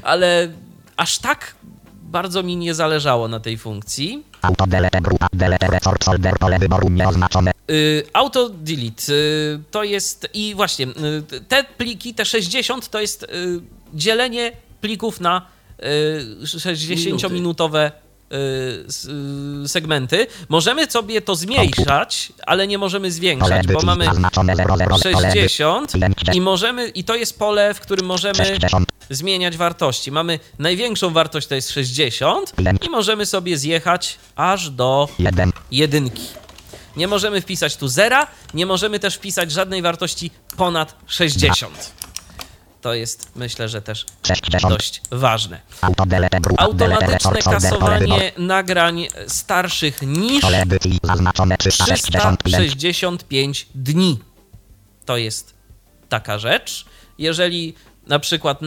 ale aż tak bardzo mi nie zależało na tej funkcji. Auto delete grupa delete resort folder pole wyboru nieoznaczone. Y, Auto delete y, to jest i właśnie y, te pliki, te 60 to jest dzielenie plików na 60-minutowe y, segmenty. Możemy sobie to zmniejszać, ale nie możemy zwiększać, bo mamy zaznaczone 00 pole edycji 60 i możemy i to jest pole, w którym możemy 60. zmieniać wartości. Mamy największą wartość to jest 60 i możemy sobie zjechać aż do 1. jedynki. Nie możemy wpisać tu zera, nie możemy też wpisać żadnej wartości ponad 60. To jest, myślę, że też 60. dość ważne. Automatyczne kasowanie nagrań starszych niż Pole edycji zaznaczone 365. 365 dni. To jest taka rzecz. Jeżeli na przykład y,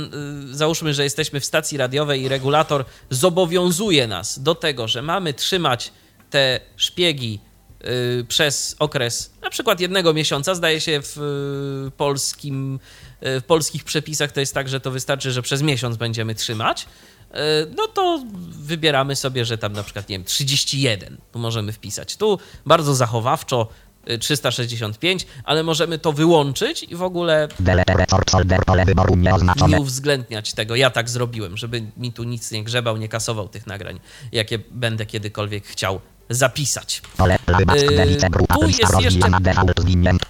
załóżmy, że jesteśmy w stacji radiowej i regulator zobowiązuje nas do tego, że mamy trzymać te szpiegi y, przez okres na przykład jednego miesiąca, zdaje się w y, polskim, w polskich przepisach to jest tak, że to wystarczy, że przez miesiąc będziemy trzymać, y, no to wybieramy sobie, że tam na przykład, nie wiem, 31 tu możemy wpisać. Tu bardzo zachowawczo y, 365, ale możemy to wyłączyć i w ogóle nie uwzględniać tego. Ja tak zrobiłem, żeby mi tu nic nie grzebał, nie kasował tych nagrań, jakie będę kiedykolwiek chciał zapisać. Yy, tu jest jeszcze-.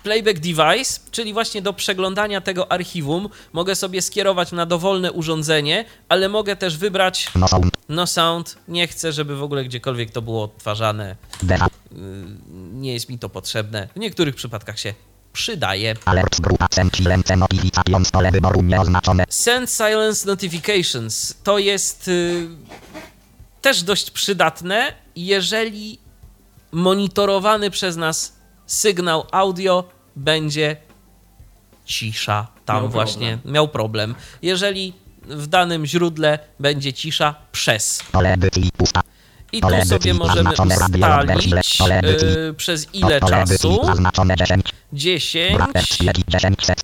Playback device, czyli właśnie do przeglądania tego archiwum, mogę sobie skierować na dowolne urządzenie, ale mogę też wybrać No sound. no. Nie chcę, żeby w ogóle gdziekolwiek to było odtwarzane. Default. Nie jest mi to potrzebne. W niektórych przypadkach się przydaje. Send silence notifications to jest y, też dość przydatne, jeżeli monitorowany przez nas sygnał audio będzie cisza. Tam Miał właśnie miał problem. Jeżeli w danym źródle będzie cisza przez. I tu sobie możemy ustalić wersle. Pole edycji. y, przez ile czasu. zaznaczone 10. 10 Bracket szpiegi 10 set.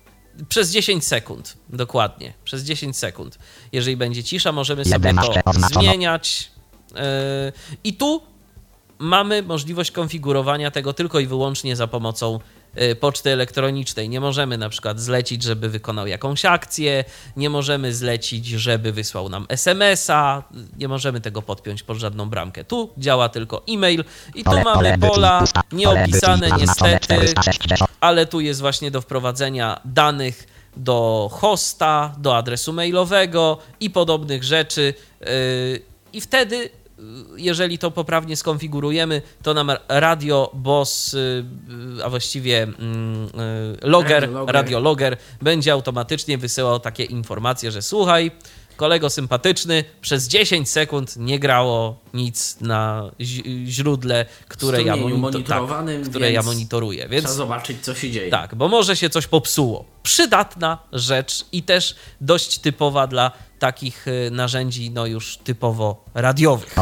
przez 10 sekund, dokładnie. Przez 10 sekund. Jeżeli będzie cisza, możemy sobie to 11 oznaczono. zmieniać. Yy, I tu mamy możliwość konfigurowania tego tylko i wyłącznie za pomocą yy, poczty elektronicznej. Nie możemy na przykład zlecić, żeby wykonał jakąś akcję, nie możemy zlecić, żeby wysłał nam SMS-a, nie możemy tego podpiąć pod żadną bramkę. Tu działa tylko e-mail i tu Pole, mamy pola nieopisane niestety 460. ale tu jest właśnie do wprowadzenia danych do hosta, do adresu mailowego i podobnych rzeczy. Yy, I wtedy, jeżeli to poprawnie skonfigurujemy, to nam Radio Boss, yy, a właściwie mm, yy, logger, Radiologger. radiologger będzie automatycznie wysyłał takie informacje, że słuchaj, kolego sympatyczny, przez 10 sekund nie grało nic na źródle, które, ja, Strumieniu monito- monitorowanym, tak, które ja monitoruję. Więc Trzeba zobaczyć, co się dzieje. tak, bo może się coś popsuło. Przydatna rzecz i też dość typowa dla takich y, narzędzi, no już typowo radiowych.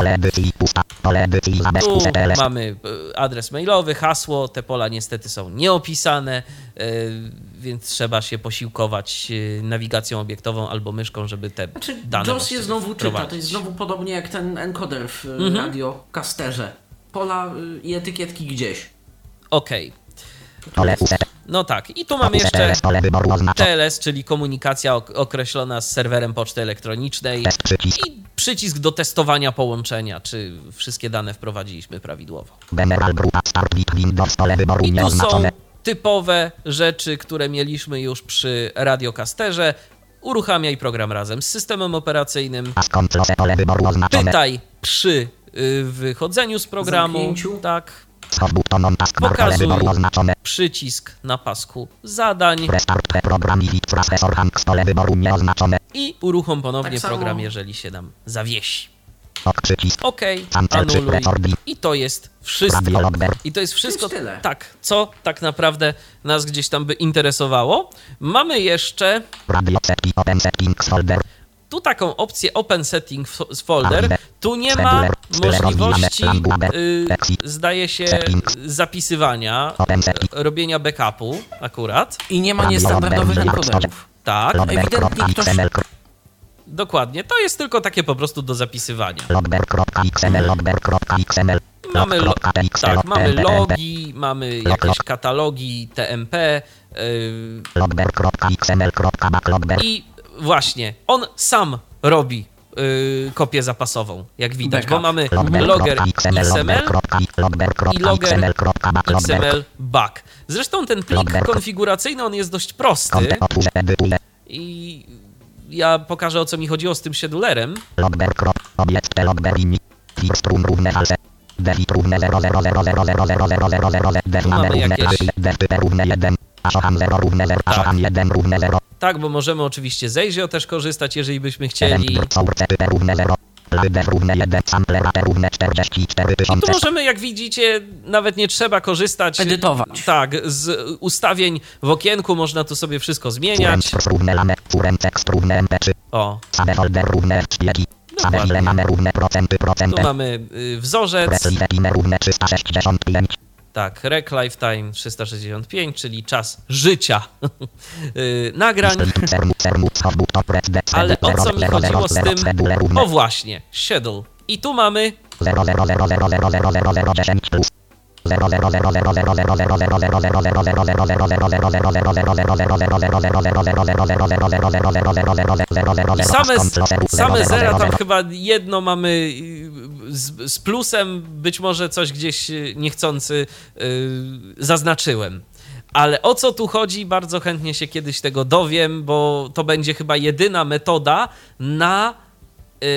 Tu mamy y, adres mailowy, hasło, te pola niestety są nieopisane, y, więc trzeba się posiłkować y, nawigacją obiektową albo myszką, żeby te znaczy, dane Jaws je znowu czyta, to jest znowu podobnie jak ten encoder w y, mhm. radiokasterze. Pola y, i etykietki gdzieś. Okej. Okay. No tak, i tu mamy jeszcze TLS, czyli komunikacja określona z serwerem poczty elektronicznej i przycisk do testowania połączenia, czy wszystkie dane wprowadziliśmy prawidłowo. I tu są typowe rzeczy, które mieliśmy już przy radiokasterze. Uruchamiaj program razem z systemem operacyjnym. Czytaj przy y, wychodzeniu z programu. Zamknięciu. Tak. Pokazuj przycisk na pasku zadań. I uruchom ponownie tak program, jeżeli się nam zawiesi. OK, anuluj. I to jest wszystko. Tak. I to jest wszystko, tak, co tak naprawdę nas gdzieś tam by interesowało. Mamy jeszcze tu taką opcję Open Settings Folder. Tu nie ma możliwości, y, zdaje się, zapisywania, y, robienia backupu akurat. I nie ma niestandardowych encoderów. Tak. Ewidentnie ktoś Dokładnie, to jest tylko takie po prostu do zapisywania. Logber.xml, logber.xml. Mamy, lo tak, mamy logi, mamy jakieś katalogi TMP. Yy, I właśnie, on sam robi yy, kopię zapasową, jak widać, bo mamy logger XML i logger XML back. Zresztą ten plik konfiguracyjny, on jest dość prosty. I ja pokażę o co mi chodziło z tym schedulerem. Tak, bo możemy oczywiście z Azio też korzystać, jeżeli byśmy chcieli. I tu no możemy, jak widzicie, nawet nie trzeba korzystać. E, Edytować. Tak, z ustawień w okienku można tu sobie wszystko zmieniać. O. Dokładnie. No tu mamy y, wzorzec. Tak, Rec Lifetime 365, czyli czas życia nagrań. Ale o co mi chodziło z tym? O właśnie, Shadow. I tu mamy... I same, same zera tam chyba jedno mamy y, z, z plusem, być może coś gdzieś y, niechcący yy, zaznaczyłem. Ale o co tu chodzi, bardzo chętnie się kiedyś tego dowiem, bo to będzie chyba jedyna metoda na yy,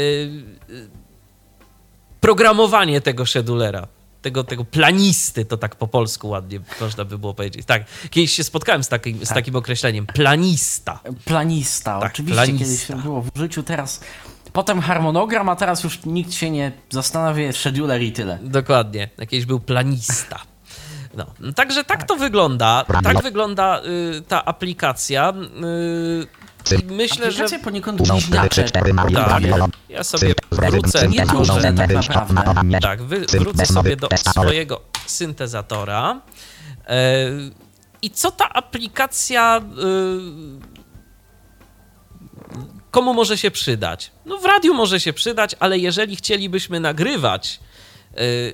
programowanie tego shedulera. Tego, tego planisty, to tak po polsku ładnie można by było powiedzieć. Tak, kiedyś się spotkałem z takim, Tak. z takim określeniem. Planista. Planista, Tak, oczywiście planista. kiedyś to było w życiu, teraz... Potem harmonogram, a teraz już nikt się nie zastanawia, scheduler i tyle. Dokładnie, jakiś był planista. No, także tak to wygląda. Tak wygląda y, ta aplikacja. Y, myślę, że. Poniekąd cztery, Mario, Tak, ja sobie wrócę. Nie duże, tak naprawdę. Tak, wy, wrócę sobie do swojego syntezatora. E, I co ta aplikacja. y, komu może się przydać? No, w radiu może się przydać, ale jeżeli chcielibyśmy nagrywać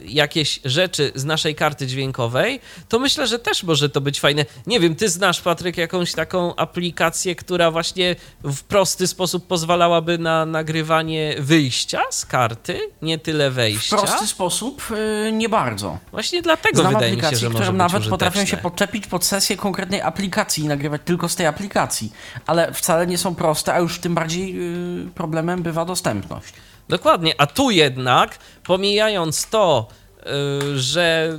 jakieś rzeczy z naszej karty dźwiękowej, to myślę, że też może to być fajne. Nie wiem, ty znasz, Patryk, jakąś taką aplikację, która właśnie w prosty sposób pozwalałaby na nagrywanie wyjścia z karty, nie tyle W wejścia? prosty sposób y, nie bardzo. Właśnie dlatego Znam wydaje mi się, że może nawet potrafią się podczepić pod sesję konkretnej aplikacji i nagrywać tylko z tej aplikacji, ale wcale nie są proste, a już tym bardziej y, problemem bywa dostępność. Dokładnie, a tu jednak, pomijając to, y, że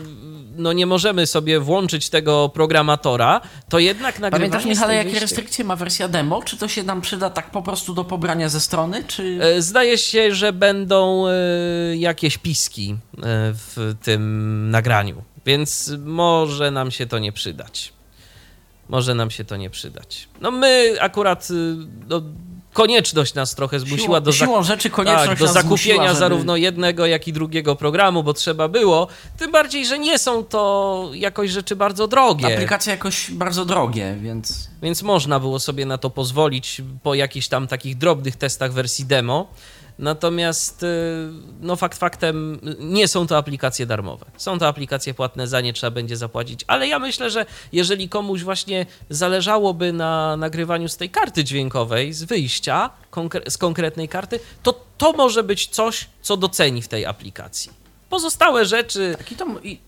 no nie możemy sobie włączyć tego programatora, to jednak nagrywanie... Pamiętasz, Michale, jakie restrykcje ma wersja demo? Czy to się nam przyda tak po prostu do pobrania ze strony, czy... E, Zdaje się, że będą e, jakieś piski e, w tym nagraniu, więc może nam się to nie przydać. Może nam się to nie przydać. No my akurat y, no, konieczność nas trochę zmusiła Siłą, do, siłą rzeczy konieczność tak, do zakupienia zmusiła, żeby... zarówno jednego, jak i drugiego programu, bo trzeba było. Tym bardziej, że nie są to jakoś rzeczy bardzo drogie. Aplikacje jakoś bardzo drogie, więc... Więc można było sobie na to pozwolić po jakichś tam takich drobnych testach wersji demo. Natomiast, y, no fakt faktem, nie są to aplikacje darmowe. Są to aplikacje płatne, za nie trzeba będzie zapłacić. Ale ja myślę, że jeżeli komuś właśnie zależałoby na nagrywaniu z tej karty dźwiękowej, z wyjścia, konkre- z konkretnej karty, to to może być coś, co doceni w tej aplikacji. Pozostałe rzeczy Tak, i to, i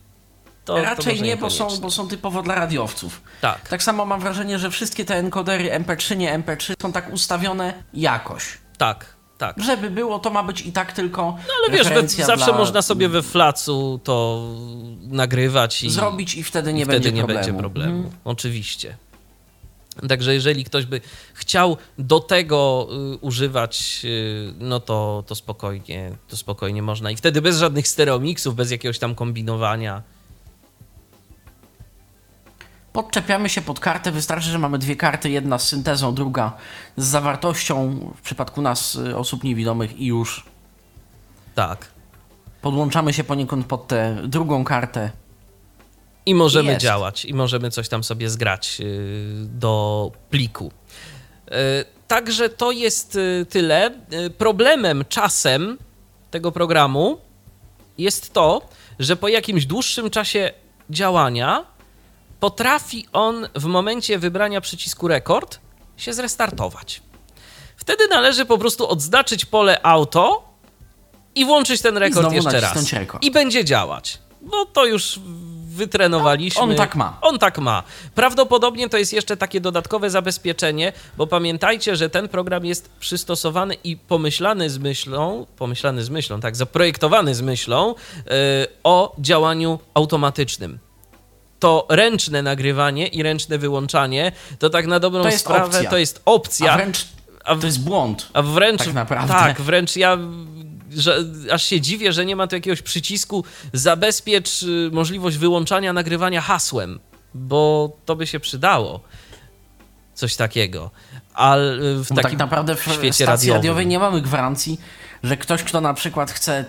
to, to raczej może nie, bo są, bo są typowo dla radiowców. Tak. Tak samo mam wrażenie, że wszystkie te encodery MP3, nie MP3 są tak ustawione jakoś. Tak, tak. Żeby było, to ma być i tak tylko No ale wiesz, we, zawsze dla... można sobie we flacu to nagrywać i zrobić i wtedy nie i wtedy będzie nie problemu. będzie problemu. Mhm. Oczywiście. Także jeżeli ktoś by chciał do tego y, używać, y, no to, to spokojnie, to spokojnie można. I wtedy bez żadnych stereomiksów, bez jakiegoś tam kombinowania. Podczepiamy się pod kartę, wystarczy, że mamy dwie karty, jedna z syntezą, druga z zawartością, w przypadku nas, y, osób niewidomych i już Tak. podłączamy się poniekąd pod tę drugą kartę. I możemy Jest. działać, i możemy coś tam sobie zgrać y, do pliku. Y, Także to jest tyle. Problemem czasem tego programu jest to, że po jakimś dłuższym czasie działania potrafi on w momencie wybrania przycisku rekord się zrestartować. Wtedy należy po prostu odznaczyć pole auto i włączyć ten rekord jeszcze raz. rekord. I będzie działać. No to już wytrenowaliśmy. No, on tak ma. On tak ma. Prawdopodobnie to jest jeszcze takie dodatkowe zabezpieczenie, bo pamiętajcie, że ten program jest przystosowany i pomyślany z myślą, pomyślany z myślą, tak, zaprojektowany z myślą yy, o działaniu automatycznym. To ręczne nagrywanie i ręczne wyłączanie to tak na dobrą To sprawę opcja. to jest opcja. A wręcz a w- to jest błąd. a wręcz. Tak naprawdę. Tak, wręcz ja. Że, aż się dziwię, że nie ma tu jakiegoś przycisku zabezpiecz y, możliwość wyłączania nagrywania hasłem, bo to by się przydało. Coś takiego. Ale w Bo takim tak naprawdę w świecie radiowym. radiowej nie mamy gwarancji, że ktoś, kto na przykład chce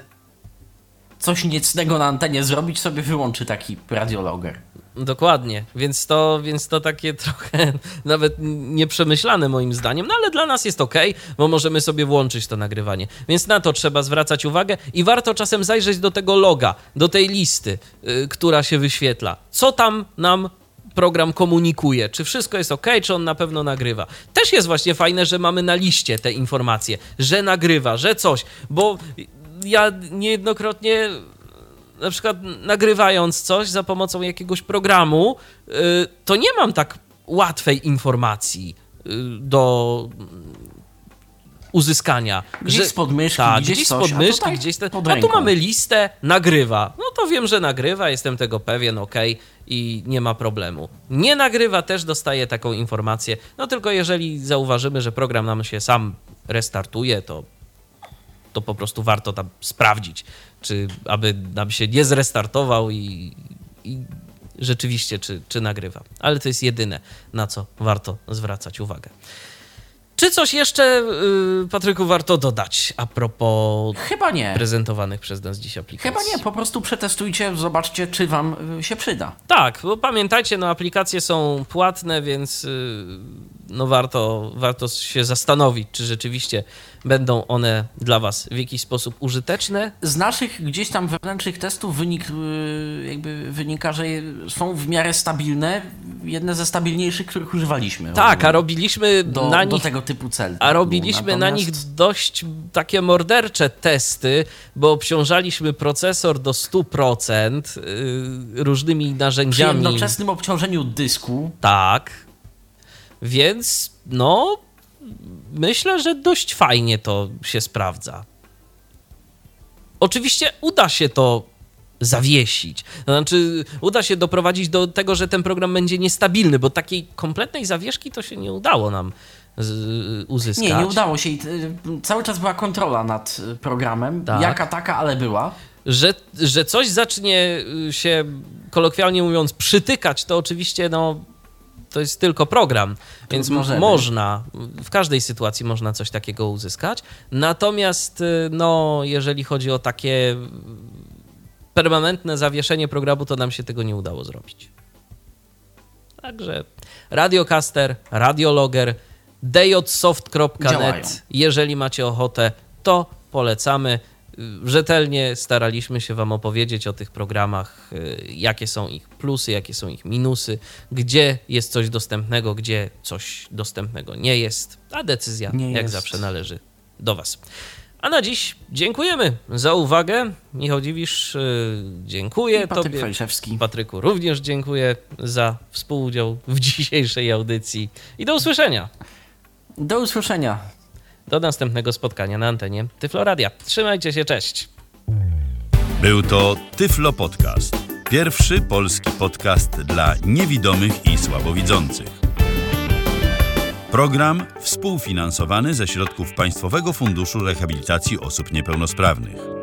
coś niecnego na antenie zrobić, sobie wyłączy taki radiologer. Dokładnie, więc to, więc to takie trochę nawet nieprzemyślane moim zdaniem, no ale dla nas jest ok, bo możemy sobie włączyć to nagrywanie. Więc na to trzeba zwracać uwagę i warto czasem zajrzeć do tego loga, do tej listy, y, która się wyświetla. Co tam nam program komunikuje, czy wszystko jest ok, czy on na pewno nagrywa. Też jest właśnie fajne, że mamy na liście te informacje, że nagrywa, że coś, bo ja niejednokrotnie na przykład nagrywając coś za pomocą jakiegoś programu, y, to nie mam tak łatwej informacji y, do uzyskania. Gdzieś spod myszki, tak, gdzieś gdzieś coś, spod a myszki, tutaj gdzieś te, A tu mamy listę, nagrywa. No to wiem, że nagrywa, jestem tego pewien, ok, i nie ma problemu. Nie nagrywa, też dostaje taką informację. No tylko jeżeli zauważymy, że program nam się sam restartuje, to to po prostu warto tam sprawdzić, czy aby nam się nie zrestartował i, i rzeczywiście, czy, czy nagrywa. Ale to jest jedyne, na co warto zwracać uwagę. Czy coś jeszcze, yy, Patryku, warto dodać a propos Chyba nie. prezentowanych przez nas dziś aplikacji? Chyba nie, po prostu przetestujcie, zobaczcie, czy wam y, się przyda. Tak, bo pamiętajcie, no aplikacje są płatne, więc yy, no warto, warto się zastanowić, czy rzeczywiście będą one dla Was w jakiś sposób użyteczne. Z naszych gdzieś tam wewnętrznych testów wynik, y, jakby wynika, że są w miarę stabilne, jedne ze stabilniejszych, których używaliśmy. Tak, a robiliśmy do, na nich tego typu cel. A robiliśmy na Natomiast- nich dość takie mordercze testy, bo obciążaliśmy procesor do 100% yy, różnymi Przy narzędziami. jednoczesnym obciążeniu dysku Tak. Więc no, myślę, że dość fajnie to się sprawdza. Oczywiście uda się to zawiesić. Znaczy, uda się doprowadzić do tego, że ten program będzie niestabilny, bo takiej kompletnej zawieszki to się nie udało nam uzyskać. Nie, nie udało się. I, y, Cały czas była kontrola nad y, programem. Tak. Jaka taka, ale była. Że, że coś zacznie y, się, kolokwialnie mówiąc, przytykać, to oczywiście no, to jest tylko program, więc możemy. można, w każdej sytuacji można coś takiego uzyskać. Natomiast, no, jeżeli chodzi o takie permanentne zawieszenie programu, to nam się tego nie udało zrobić. Także Radiocaster, Radiologer. djsoft.net. Jeżeli macie ochotę, to polecamy. Rzetelnie staraliśmy się Wam opowiedzieć o tych programach, y, jakie są ich plusy, jakie są ich minusy, gdzie jest coś dostępnego, gdzie coś dostępnego nie jest, a decyzja, Nie jak jest. zawsze, należy do Was. A na dziś dziękujemy za uwagę. Michał Dziwisz, y, dziękuję I Patryk Tobie. Fajszewski. Patryku również dziękuję za współudział w dzisiejszej audycji i do usłyszenia. Do usłyszenia. Do następnego spotkania na antenie Tyfloradia. Trzymajcie się, cześć. Był to Tyflo Podcast. Pierwszy polski podcast dla niewidomych i słabowidzących. Program współfinansowany ze środków Państwowego Funduszu Rehabilitacji Osób Niepełnosprawnych.